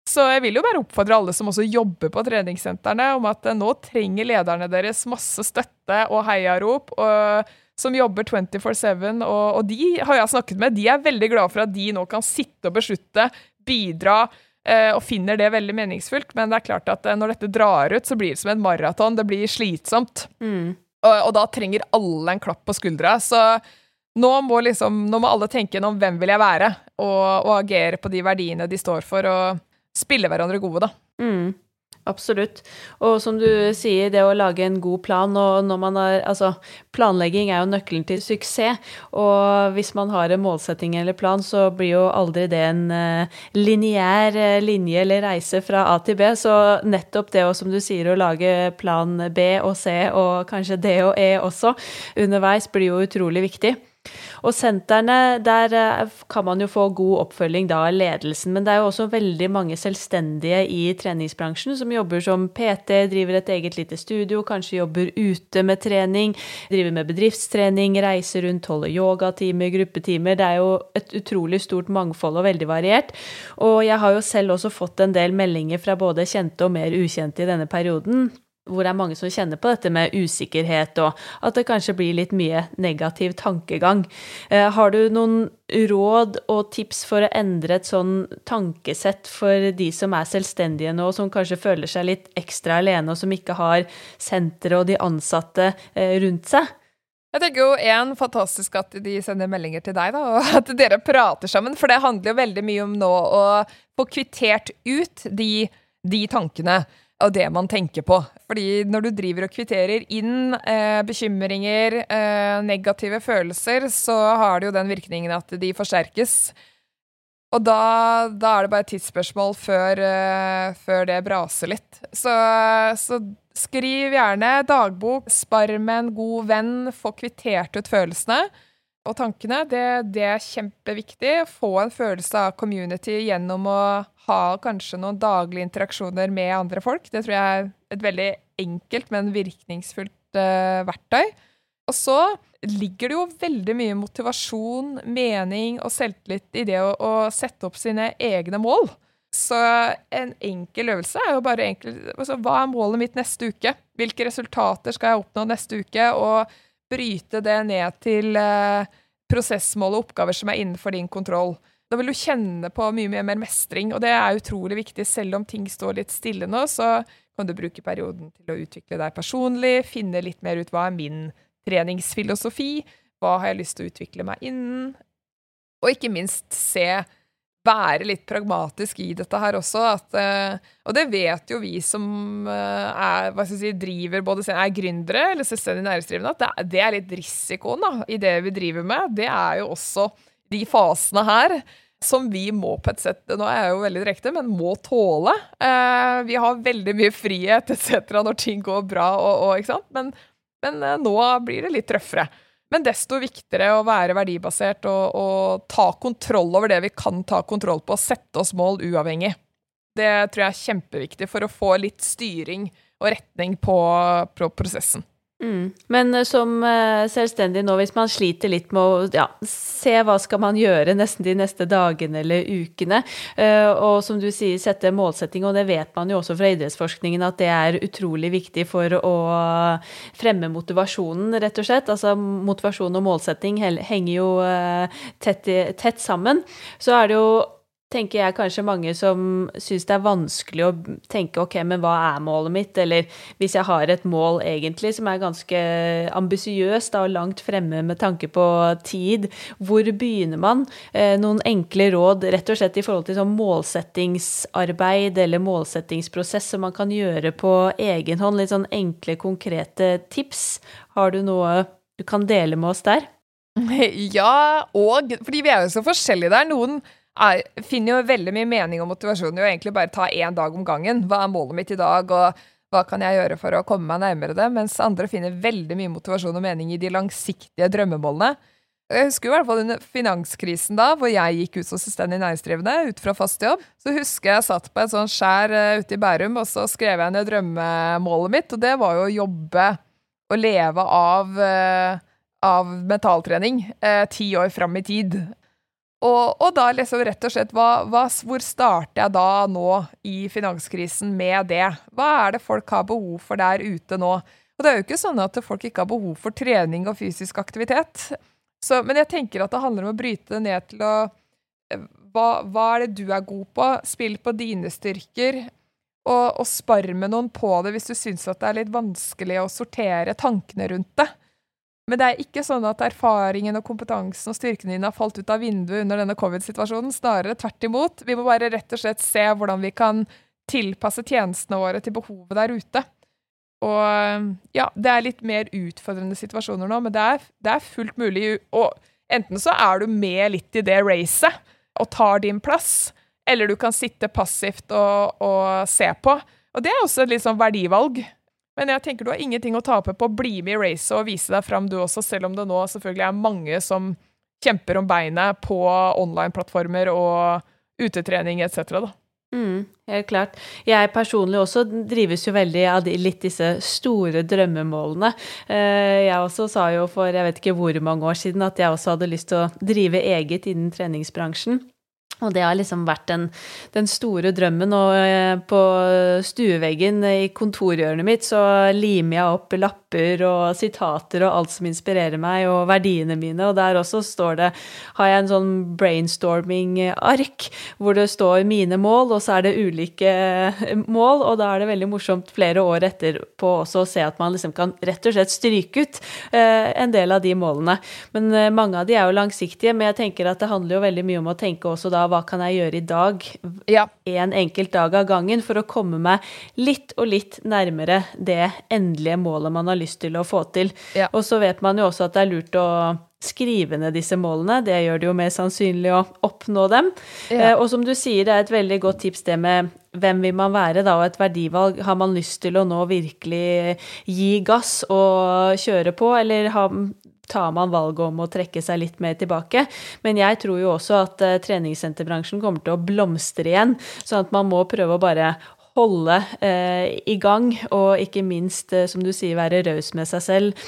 S2: Så jeg vil jo bare oppfordre alle som også jobber på treningssentrene, om at nå trenger lederne deres masse støtte og heiarop. og som jobber 24-7, og, og, de har jeg snakket med, de er veldig glade for at de nå kan sitte og beslutte, bidra, eh, og finner det veldig meningsfullt. Men det er klart at eh, når dette drar ut, så blir det som en maraton. Det blir slitsomt. Mm. Og, og, da trenger alle en klapp på skuldra. Så nå må, liksom, nå må alle tenke gjennom hvem vil jeg være, og, og agere på de verdiene de står for. og spille hverandre gode, da.
S1: Mm, absolutt. Og som du sier, det å lage en god plan, og når man har Altså, planlegging er jo nøkkelen til suksess, og hvis man har en målsetting eller plan, så blir jo aldri det en uh, lineær uh, linje eller reise fra A til B, så nettopp det å, som du sier, å lage plan B og C, og kanskje D og E også, underveis, blir jo utrolig viktig. Og sentrene, der eh, kan man jo få god oppfølging da av ledelsen. Men det er jo også veldig mange selvstendige i treningsbransjen som jobber som PT, driver et eget lite studio, kanskje jobber ute med trening, driver med bedriftstrening, reiser rundt, holder yogatimer, gruppetimer. Det er jo et utrolig stort mangfold og veldig variert. Og jeg har jo selv også fått en del meldinger fra både kjente og mer ukjente i denne perioden hvor det er mange som kjenner på dette med usikkerhet, og at det kanskje blir litt mye negativ tankegang. Eh, har du noen råd og tips for å endre et sånn tankesett for de som er selvstendige nå, som kanskje føler seg litt ekstra alene, og som ikke har senteret og de ansatte eh, rundt seg?
S2: Jeg tenker jo en fantastisk at de sender meldinger til deg, da, og at dere prater sammen. For det handler jo veldig mye om nå å få kvittert ut de, de tankene og det man tenker på. Fordi når du driver og kvitterer inn eh, bekymringer, eh, negative følelser, så har det jo den virkningen at de forsterkes. Og da, da er det bare et tidsspørsmål før, eh, før det braser litt. Så, så, skriv gjerne dagbok, spar med en god venn, få kvittert ut følelsene og tankene. Det, det er kjempeviktig. Få en følelse av community gjennom å ha kanskje noen daglige interaksjoner med andre folk. Det tror jeg er et veldig enkelt, men virkningsfullt uh, verktøy. Og så ligger det jo veldig mye motivasjon, mening og selvtillit i det å, å sette opp sine egne mål. Så en enkel øvelse er jo bare enkel altså, Hva er målet mitt neste uke? Hvilke resultater skal jeg oppnå neste uke? Og bryte det ned til uh, prosessmål og oppgaver som er innenfor din kontroll. Da vil du kjenne på mye, mye mer mestring, og det er utrolig viktig. Selv om ting står litt stille nå, så kan du bruke perioden til å utvikle deg personlig, finne litt mer ut hva er min treningsfilosofi, hva har jeg lyst til å utvikle meg innen, og ikke minst se være litt pragmatisk i dette her også. At, uh, og det vet jo vi som uh, er, si, driver både er gründere eller selvstendig næringsdrivende, at det, er litt risikoen da, i det vi driver med. Det er jo også de fasene her som vi må på et sett Nå er jeg jo veldig direkte, men må tåle. Eh, vi har veldig mye frihet etc. når ting går bra, og, og, men, men eh, nå blir det litt røffere. Men desto viktigere å være verdibasert og, og, ta kontroll over det vi kan ta kontroll på, og sette oss mål uavhengig. Det tror jeg er kjempeviktig for å få litt styring og retning på, på prosessen.
S1: Mm. Men eh, som eh, selvstendig nå, hvis man sliter litt med å ja, se hva skal man gjøre nesten de neste dagene eller ukene, eh, og som du sier, sette målsetting, og det vet man jo også fra idrettsforskningen at det er utrolig viktig for å fremme motivasjonen, rett og slett. Altså motivasjon og målsetting henger jo tett, tett sammen. Så er det jo tenker jeg kanskje mange som syns det er vanskelig å tenke ok, men hva er målet mitt? Eller hvis jeg har et mål egentlig som er ganske ambisiøst og langt fremme med tanke på tid, hvor begynner man? Eh, noen enkle råd rett og slett i forhold til sånn målsettingsarbeid eller målsettingsprosess som man kan gjøre på egen hånd? Litt sånn enkle, konkrete tips. Har du noe du kan dele med oss der?
S2: Ja, og fordi vi er jo så forskjellige der. Noen er, finner jo veldig mye mening og motivasjon i å egentlig bare ta én dag om gangen. Hva er målet mitt i dag, og hva kan jeg gjøre for å komme meg nærmere det? Mens andre finner veldig mye motivasjon og mening i de langsiktige drømmemålene. Jeg husker i hvert fall under finanskrisen da, hvor jeg gikk ut som selvstendig næringsdrivende ut fra fast jobb. Så husker jeg satt på et sånt skjær uh, ute i Bærum, og så skrev jeg ned drømmemålet mitt, og det var jo å jobbe og leve av, uh, av mentaltrening eh, ti år fram i tid. Og, og, da liksom rett og slett hva, hva, Hvor starter jeg da nå i finanskrisen med det? Hva er det folk har behov for der ute nå? Og det er jo ikke sånn at folk ikke har behov for trening og fysisk aktivitet. Så, men jeg tenker at det handler om å bryte det ned til å eh, hva, hva er det du er god på? Spill på dine styrker. Og, og spar med noen på det hvis du syns det er litt vanskelig å sortere tankene rundt det. Men det er ikke sånn at erfaringen og kompetansen og styrkene dine har falt ut av vinduet under denne covid-situasjonen. Snarere tvert imot. Vi må bare rett og slett se hvordan vi kan tilpasse tjenestene våre til behovet der ute. Og ja, det er litt mer utfordrende situasjoner nå, men det er, det er fullt mulig. Og enten så er du med litt i det racet og tar din plass, eller du kan sitte passivt og, og se på. Og det er også et litt sånn verdivalg. Men jeg tenker du har ingenting å tape på å bli med i racet og vise deg fram du også, selv om det nå selvfølgelig er mange som kjemper om beinet på online-plattformer og utetrening etc. da.
S1: Mm, helt klart. Jeg personlig også drives jo veldig av de, litt disse store drømmemålene. Eh, jeg også sa jo for jeg vet ikke hvor mange år siden at jeg også hadde lyst til å drive eget innen treningsbransjen. Og det har liksom vært den, den, store drømmen. Og eh, på stueveggen i kontorhjørnet mitt så limer jeg opp lapper og sitater og alt som inspirerer meg, og verdiene mine. Og der også står det Har jeg en sånn brainstorming-ark hvor det står mine mål, og så er det ulike mål. Og da er det veldig morsomt flere år etterpå også å se at man liksom kan rett og slett stryke ut eh, en del av de målene. Men eh, mange av de er jo langsiktige, men jeg tenker at det handler jo veldig mye om å tenke også da hva kan jeg gjøre i dag, ja. en enkelt dag av gangen, for å komme meg litt og litt nærmere det endelige målet man har lyst til å få til. Ja. Og så vet man jo også at det er lurt å skrive ned disse målene. Det gjør det jo mer sannsynlig å oppnå dem. Ja. Eh, og som du sier, det er et veldig godt tips det med hvem vil man være, da, og et verdivalg. Har man lyst til å nå virkelig gi gass og kjøre på, eller har, tar man valget om å trekke seg litt mer tilbake. Men jeg tror jo også at uh, treningssenterbransjen kommer til å blomstre igjen, sånn at man må prøve å bare holde uh, i gang, og ikke minst, uh, som du sier, være raus med seg selv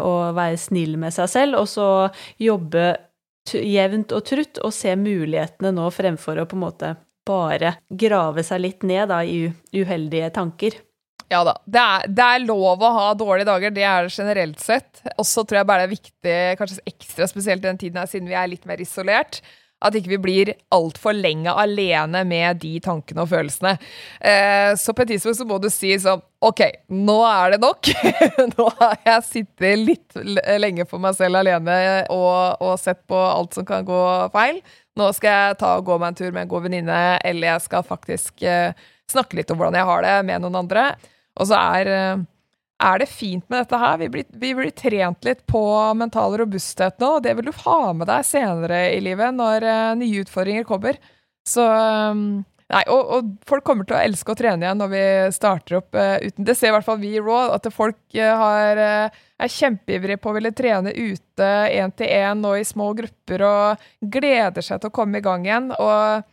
S1: og være snill med seg selv, og så jobbe jevnt og trutt og se mulighetene nå fremfor å på en måte bare grave seg litt ned da, i uheldige tanker.
S2: Ja da. Det er, det er, lov å ha dårlige dager, det er det generelt sett. Og så tror jeg bare det er viktig, kanskje ekstra spesielt den tiden her, siden vi er litt mer isolert, at ikke vi blir altfor lenge alene med de tankene og følelsene. Eh, så på et tidspunkt så må du si sånn OK, nå er det nok. nå har jeg sittet litt lenge for meg selv alene og, og sett på alt som kan gå feil. Nå skal jeg ta og gå meg en tur med en god venninne, eller jeg skal faktisk eh, snakke litt om hvordan jeg har det med noen andre. Og så er, eh, er det fint med dette her. Vi blir, vi blir, trent litt på mental robusthet nå, og det vil du ha med deg senere i livet når uh, nye utfordringer kommer. Så um, Nei, og, og, folk kommer til å elske å trene igjen når vi starter opp uh, uten Det ser i hvert fall vi i Raw, at folk uh, har, er kjempeivrige på å ville trene ute én til én og i små grupper og gleder seg til å komme i gang igjen. Og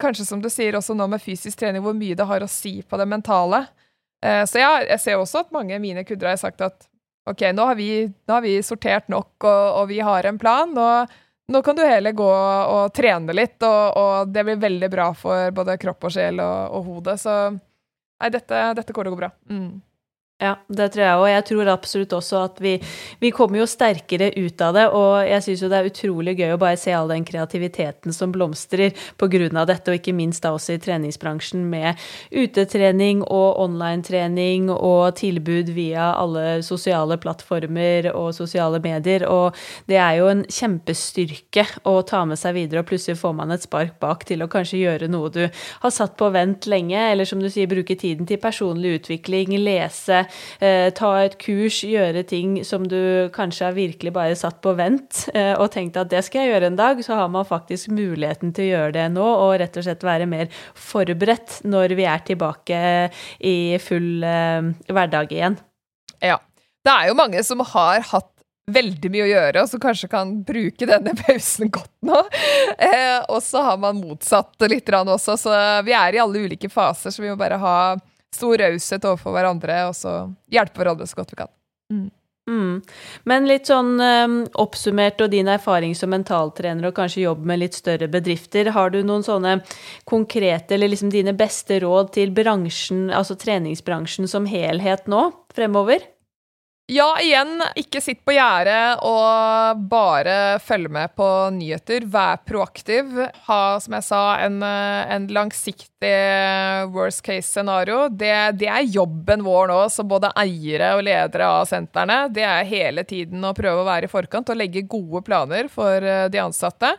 S2: kanskje som du sier også nå med fysisk trening, hvor mye det har å si på det mentale. Eh, så ja, jeg ser også at mange av mine kunder har sagt at ok, nå har vi, nå har vi sortert nok, og, og, vi har en plan. og nå kan du heller gå og trene litt, og, og det blir veldig bra for både kropp og sjel og, og hodet. Så nei, dette, dette går til å gå bra. Mm.
S1: Ja, det tror jeg, òg. jeg tror absolutt også at vi, vi kommer jo sterkere ut av det. Og jeg syns jo det er utrolig gøy å bare se all den kreativiteten som blomstrer pga. dette, og ikke minst da også i treningsbransjen med utetrening og online-trening og tilbud via alle sosiale plattformer og sosiale medier. Og det er jo en kjempestyrke å ta med seg videre, og plutselig får man et spark bak til å kanskje gjøre noe du har satt på vent lenge, eller som du sier, bruke tiden til personlig utvikling, lese ta et kurs, gjøre ting som du kanskje har virkelig bare satt på vent eh, og tenkt at det skal jeg gjøre en dag, så har man faktisk muligheten til å gjøre det nå og rett og slett være mer forberedt når vi er tilbake i full eh, hverdag igjen.
S2: Ja. Det er jo mange som har hatt veldig mye å gjøre, og som kanskje kan bruke denne pausen godt nå. Eh, og så har man motsatt litt også, så vi er i alle ulike faser, så vi må bare ha stor raushet overfor hverandre, og så hjelpe hverandre så godt vi kan.
S1: Mm. Mm. Men litt sånn um, oppsummert og din erfaring som mentaltrener og kanskje jobb med litt større bedrifter, har du noen sånne konkrete, eller liksom dine beste råd til bransjen, altså treningsbransjen som helhet nå, fremover?
S2: Ja, igjen, ikke sitt på gjerdet og bare følg med på nyheter. Vær proaktiv. Ha, som jeg sa, en, en langsiktig worst case-scenario. Det, det, er jobben vår nå, som både eiere og ledere av sentrene. Det er hele tiden å prøve å være i forkant og legge gode planer for eh, de ansatte.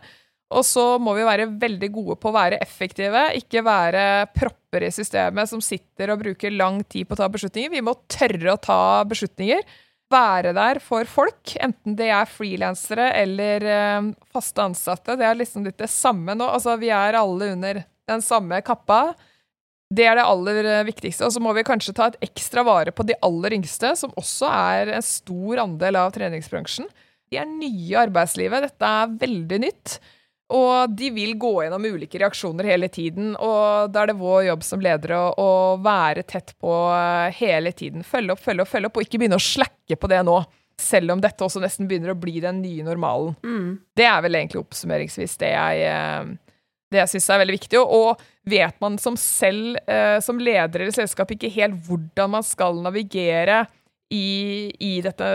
S2: Og så må vi være veldig gode på å være effektive, ikke være propper i systemet som sitter og bruker lang tid på å ta beslutninger. Vi må tørre å ta beslutninger. Være der for folk, enten det er frilansere eller uh, faste ansatte. Det er liksom litt det samme nå. Altså, vi er alle under den samme kappa. Det er det aller eh, viktigste. Og så må vi kanskje ta et ekstra vare på de aller yngste, som også er en stor andel av treningsbransjen. De er nye i arbeidslivet. Dette er veldig nytt. Og de vil gå gjennom ulike reaksjoner hele tiden, og da er det vår jobb som ledere å, å, være tett på eh, hele tiden. Følge opp, følge opp, følge opp, og ikke begynne å slakke på det nå. Selv om dette også nesten begynner å bli den nye normalen. Mm. Det er vel egentlig oppsummeringsvis det jeg, eh, det jeg syns er veldig viktig. Og vet man som selv, eh, som leder i selskap, ikke helt hvordan man skal navigere i, i dette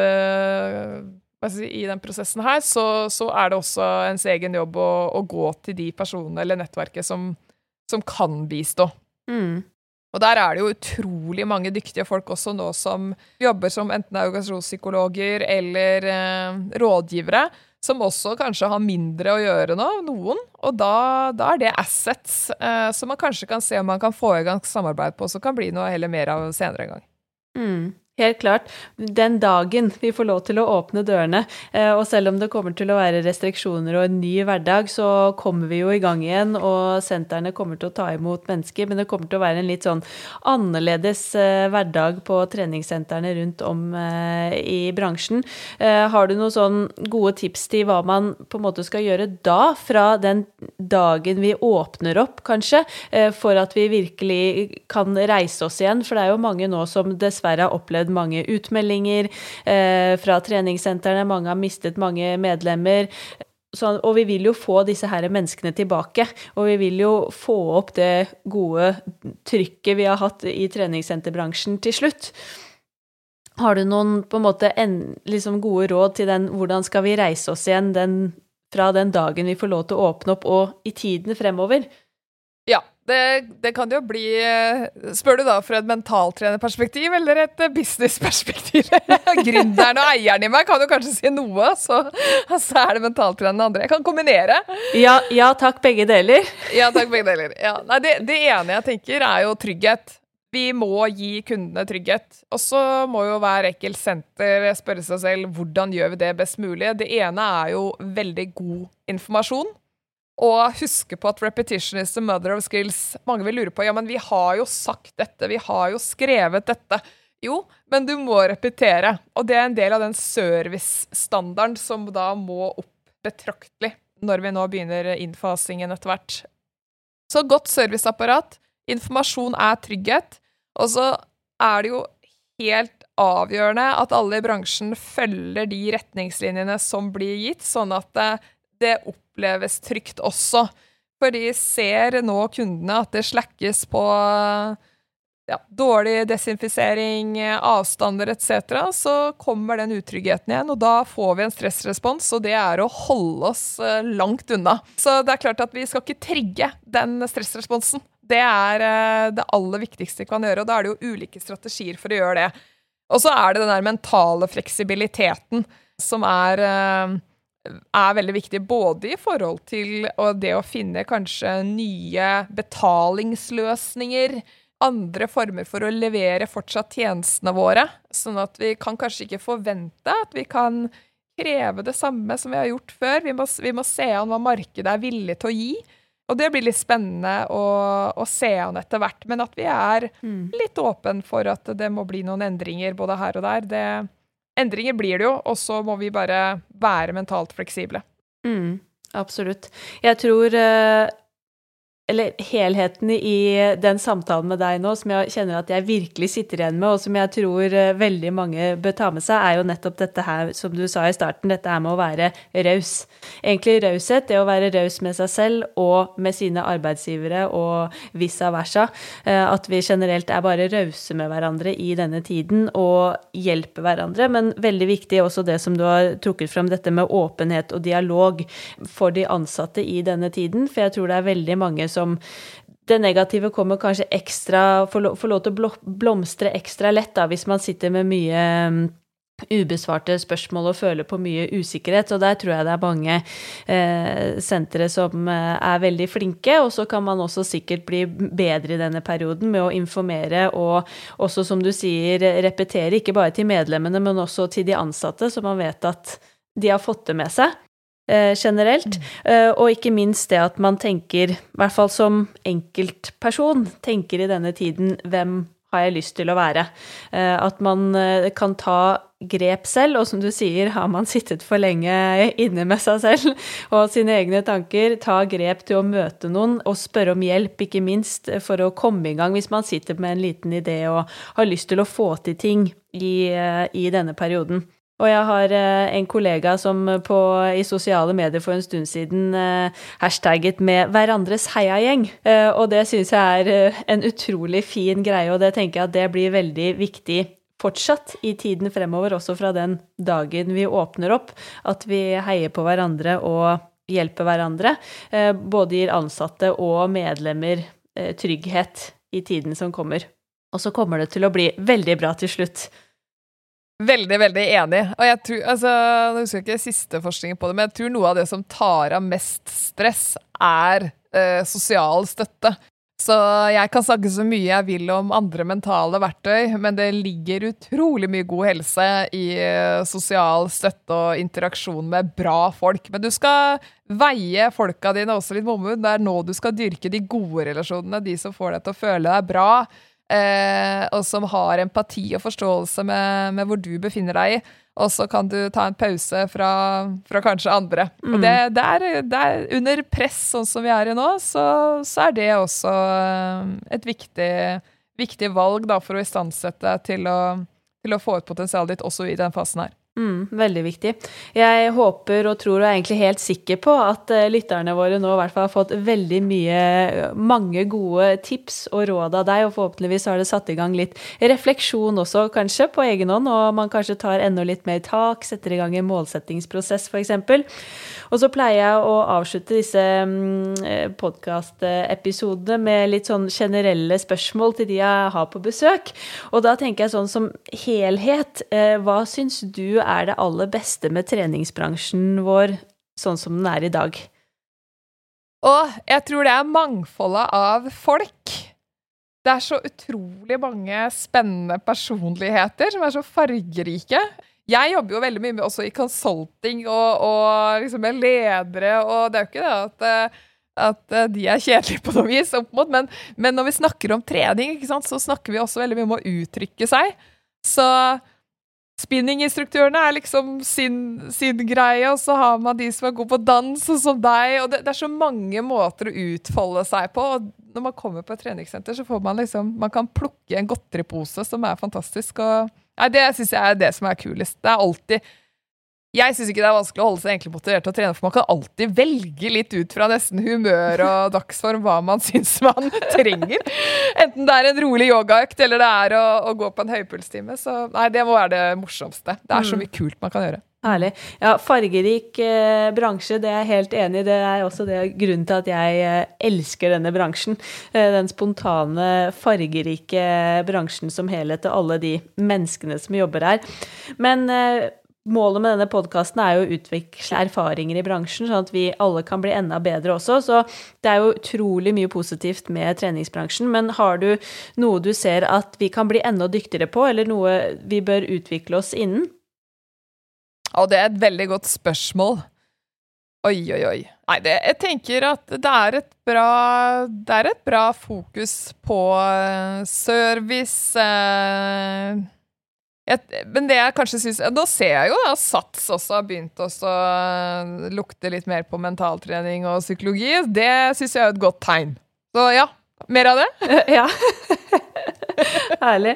S2: i den prosessen her, så, så, er det også ens egen jobb å, å, gå til de personene eller nettverket som, som kan bistå. Mm. Og der er det jo utrolig mange dyktige folk også nå som jobber som enten organisasjonspsykologer eller eh, rådgivere, som også kanskje har mindre å gjøre nå, noen. Og da, da er det assets eh, som man kanskje kan se om man kan få i gang samarbeid på, som kan bli noe heller mer av senere en gang.
S1: Mm. Helt klart. Den dagen vi får lov til å åpne dørene, eh, og selv om det kommer til å være restriksjoner og en ny hverdag, så kommer vi jo i gang igjen, og sentrene kommer til å ta imot mennesker. Men det kommer til å være en litt sånn annerledes eh, hverdag på treningssentrene rundt om eh, i bransjen. Har du noen sånn gode tips til hva man på en måte skal gjøre da, fra den dagen vi åpner opp, kanskje, for at vi virkelig kan reise oss igjen? For det er jo mange nå som dessverre har opplevd opplevd mange utmeldinger eh, fra treningssentrene. Mange har mistet mange medlemmer. Så, og vi vil jo få disse her menneskene tilbake. Og vi vil jo få opp det gode trykket vi har hatt i treningssenterbransjen til slutt. Har du noen på en måte en, liksom gode råd til den hvordan skal vi reise oss igjen den, fra den dagen vi får lov til å åpne opp, og i tiden fremover?
S2: Det, det, kan jo bli eh, Spør du da fra et mentaltrenerperspektiv eller et eh, businessperspektiv? Gründeren og eieren i meg kan jo kanskje si noe, så, så er det mentaltreneren andre. Jeg kan kombinere.
S1: Ja, ja takk, begge deler.
S2: Ja, takk, begge deler. Ja. Nei, det, det, ene jeg tenker, er jo trygghet. Vi må gi kundene trygghet. Og så må jo hver ekkelt senter spørre seg selv hvordan gjør vi det best mulig. Det ene er jo veldig god informasjon. Og huske på at repetition is the mother of skills. Mange vil lure på ja, men vi har jo sagt dette, vi har jo skrevet dette. Jo, men du må repetere. Og det er en del av den servicestandarden som da må opp betraktelig når vi nå begynner innfasingen etter hvert. Så godt serviceapparat. Informasjon er trygghet. Og så er det jo helt avgjørende at alle i bransjen følger de retningslinjene som blir gitt, sånn at det, det oppleves trygt også. For de ser nå kundene at det slakkes på ja, dårlig desinfisering, avstander etc., så kommer den utryggheten igjen, og da får vi en stressrespons, og det er å holde oss eh, langt unna. Så det er klart at vi skal ikke trigge den stressresponsen. Det er eh, det aller viktigste vi kan gjøre, og da er det jo ulike strategier for å gjøre det. Og så er det den der mentale fleksibiliteten som er eh, er veldig viktig, både i forhold til det å finne kanskje nye betalingsløsninger, andre former for å levere fortsatt tjenestene våre. Sånn at vi kan kanskje ikke forvente at vi kan kreve det samme som vi har gjort før. Vi må, vi må se an hva markedet er villig til å gi. Og det blir litt spennende å, å se an etter hvert. Men at vi er mm. litt åpen for at det må bli noen endringer både her og der. Det, endringer blir det jo, og så må vi bare være mentalt fleksible.
S1: Mm, absolutt. Jeg tror uh eller helheten i den samtalen med deg nå, som jeg kjenner at jeg virkelig sitter igjen med, og som jeg tror eh, veldig mange bør ta med seg, er jo nettopp dette her, som du sa i starten, dette her med å være raus. Egentlig raushet, det å være raus med seg selv og med sine arbeidsgivere og vice versa. Eh, at vi generelt er bare rause med hverandre i denne tiden og hjelper hverandre. Men veldig viktig også det som du har trukket fram, dette med åpenhet og dialog for de ansatte i denne tiden. For jeg tror det er veldig mange som det negative kommer kanskje ekstra Får lov, får lov til å blomstre ekstra lett da, hvis man sitter med mye mm, ubesvarte spørsmål og føler på mye usikkerhet. Og der tror jeg det er mange eh, sentre som eh, er veldig flinke. Og så kan man også sikkert bli bedre i denne perioden med å informere og også, som du sier, repetere ikke bare til medlemmene, men også til de ansatte, så man vet at de har fått det med seg. Eh, generelt. Mm. og ikke minst det at man tenker, i hvert fall som enkeltperson, tenker i denne tiden hvem har jeg lyst til å være? Eh, at man kan ta grep selv, og som du sier, har man sittet for lenge inne med seg selv og sine egne tanker, ta grep til å møte noen og spørre om hjelp, ikke minst for å komme i gang hvis man sitter med en liten idé og har lyst til å få til ting i, i denne perioden. Og jeg har eh, en kollega som på, i sosiale medier for en stund siden eh, hashtagget med 'hverandres heiagjeng'. Eh, og det syns jeg er en utrolig fin greie, og det tenker jeg at det blir veldig viktig fortsatt i tiden fremover, også fra den dagen vi åpner opp, at vi heier på hverandre og hjelper hverandre. Både gir ansatte og medlemmer trygghet i tiden som kommer. Og så kommer det til å bli veldig bra til slutt.
S2: Veldig, veldig enig. Og jeg tror, altså, Nå husker jeg ikke siste forskningen på det, men jeg tror noe av det som tar av mest stress, er eh, sosial støtte. Så jeg kan snakke så mye jeg vil om andre mentale verktøy, men det ligger utrolig mye god helse i eh, sosial støtte og interaksjon med bra folk. Men du skal veie folka dine også litt, Mommud, Det er nå du skal dyrke de gode relasjonene, de som får deg til å føle deg bra. Eh, og som har empati og forståelse med, med, hvor du befinner deg i. Og så kan du ta en pause fra, fra kanskje andre. Mm. Og det, det, er, det, er, under press, sånn som vi er i nå, så, så er det også eh, et viktig, viktig valg da, for å istandsette til å, til å få ut potensialet ditt også i den fasen her.
S1: Mm, veldig viktig. Jeg håper og tror og er egentlig helt sikker på at uh, lytterne våre nå i hvert fall har fått veldig mye, mange gode tips og råd av deg, og forhåpentligvis har det satt i gang litt refleksjon også, kanskje, på egen hånd, og man kanskje tar enda litt mer tak, setter i gang en målsettingsprosess, f.eks. Og så pleier jeg å avslutte disse mm, podkastepisodene med litt sånn generelle spørsmål til de jeg har på besøk, og da tenker jeg sånn som helhet, hva syns du er det aller beste med treningsbransjen vår sånn som den er i dag?
S2: Og jeg tror det er mangfoldet av folk. Det er så utrolig mange spennende personligheter som er så fargerike. Jeg jobber jo veldig mye også i consulting og, og liksom med ledere, og det er jo ikke det at, eh, at eh, de er kjedelige på noe vis, opp mot, men, men, når vi snakker om trening, så snakker vi også veldig mye om å uttrykke seg. Så Spinninginstruktørene er liksom sin, sin, greie, og så har man de som er gode på dans, og som deg. og det, det, er så mange måter å utfolde seg på. og Når man kommer på et treningssenter, så får man liksom Man kan plukke en godteripose som er fantastisk, og, nei, det syns jeg er det som er kulest. Det er alltid jeg syns ikke det er vanskelig å holde seg egentlig motivert til å trene, for man kan alltid velge litt ut fra nesten humør og dagsform hva man syns man trenger. Enten det er en rolig yogaøkt eller det er å, å, gå på en høypulstime. Så nei, det må være det morsomste. Det er så mm. mye kult man kan gjøre.
S1: Herlig. Ja, fargerik eh, bransje, det er jeg helt enig i. Det er også det grunnen til at jeg eh, elsker denne bransjen. Eh, den spontane, fargerike bransjen som helhet, og alle de menneskene som jobber her. Men eh, Målet med denne podkasten er jo å utvikle erfaringer i bransjen, sånn at vi alle kan bli enda bedre også. Så det er jo utrolig mye positivt med treningsbransjen. Men har du noe du ser at vi kan bli enda dyktigere på, eller noe vi bør utvikle oss innen?
S2: Og det er et veldig godt spørsmål. Oi, oi, oi. Nei, det, jeg tenker at det er bra Det er et bra fokus på uh, service. Uh, et, men det jeg kanskje syns Nå ser jeg jo at Sats også har begynt å uh, lukte litt mer på mentaltrening og psykologi. Det syns jeg er et godt tegn. Så ja, mer av det?
S1: ja. Herlig.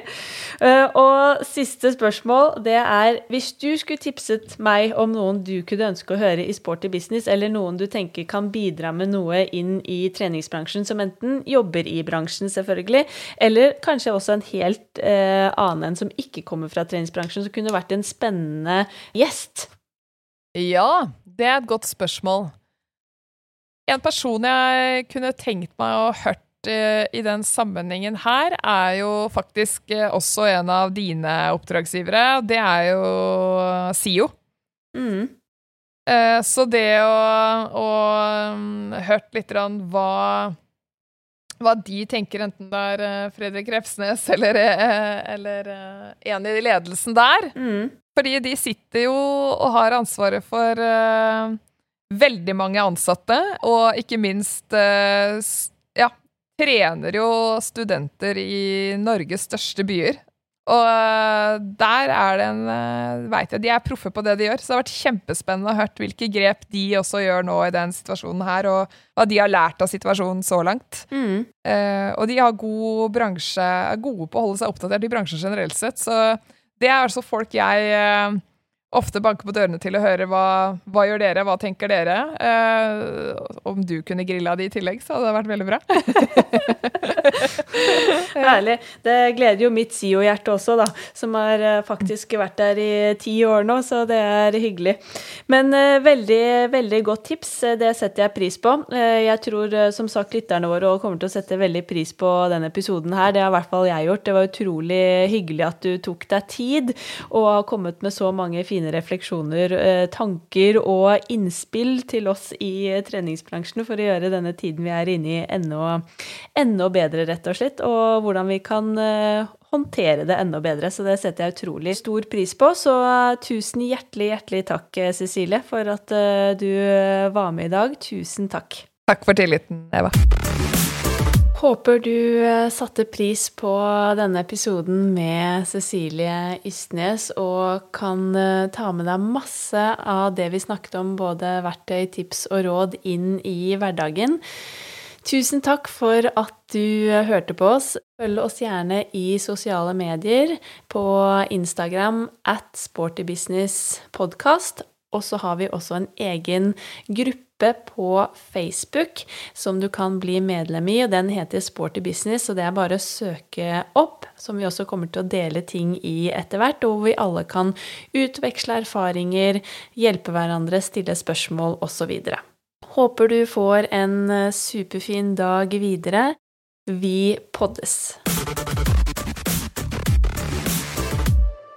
S1: Uh, og siste spørsmål, det er hvis du skulle tipset meg om noen du kunne ønske å høre i Sporty business, eller noen du tenker kan bidra med noe inn i treningsbransjen, som enten jobber i bransjen, selvfølgelig, eller kanskje også en helt uh, annen en som ikke kommer fra treningsbransjen, som kunne vært en spennende gjest?
S2: Ja, det er et godt spørsmål. En person jeg kunne tenkt meg å hørt Eh, i den sammenhengen her, er jo faktisk eh, også en av dine oppdragsgivere. Det er jo SIO. Mm. Eh, så det å, å um, hørt litt hva, hva de tenker, enten det er Fredrik Refsnes eller, eller en i ledelsen der mm. Fordi de sitter jo og har ansvaret for veldig mange ansatte, og ikke minst trener jo studenter i Norges største byer. Og eh, der er det en eh, Veit jeg, de er proffe på det de gjør. Så det har vært kjempespennende å høre hvilke grep de også gjør nå i den situasjonen her, og hva de har lært av situasjonen så langt. Mm. Eh, og de har god bransje, er gode på å holde seg oppdatert i bransjen generelt sett. Så det er altså folk jeg uh, ofte banke på dørene til å høre hva, hva gjør dere, hva tenker dere. Eh, om du kunne grilla de i tillegg, så hadde det vært veldig bra.
S1: Herlig. Det gleder jo mitt SIO-hjerte også, da, som har eh, faktisk vært der i ti år nå, så det er hyggelig. Men eh, veldig, veldig godt tips. Det setter jeg pris på. Eh, jeg tror eh, som sagt lytterne våre kommer til å sette veldig pris på denne episoden her. Det har i hvert fall jeg gjort. Det var utrolig hyggelig at du tok deg tid og har kommet med så mange fine fine refleksjoner, eh, tanker og innspill til oss i treningsbransjen for å gjøre denne tiden vi er inne i, enda, enda bedre, rett og slett. Og hvordan vi kan eh, håndtere det enda bedre. Så det setter jeg utrolig stor pris på. Så tusen hjertelig, hjertelig takk, Cecilie, for at eh, du var med i dag. Tusen takk.
S2: Takk for tilliten, Eva.
S1: Håper du eh, satte pris på denne episoden med Cecilie Ystnes og kan eh, ta med deg masse av det vi snakket om, både verktøy, tips og råd, inn i hverdagen. Tusen takk for at du eh, hørte på oss. Følg oss gjerne i sosiale medier på Instagram at sportybusinesspodkast. Og så har vi også en egen gruppe på Facebook som du kan bli medlem i, og den heter Sporty Business, og det er bare å søke opp, som vi også kommer til å dele ting i etter hvert, og hvor vi alle kan utveksle erfaringer, hjelpe hverandre, stille spørsmål osv. Håper du får en eh, superfin dag videre. Vi poddes.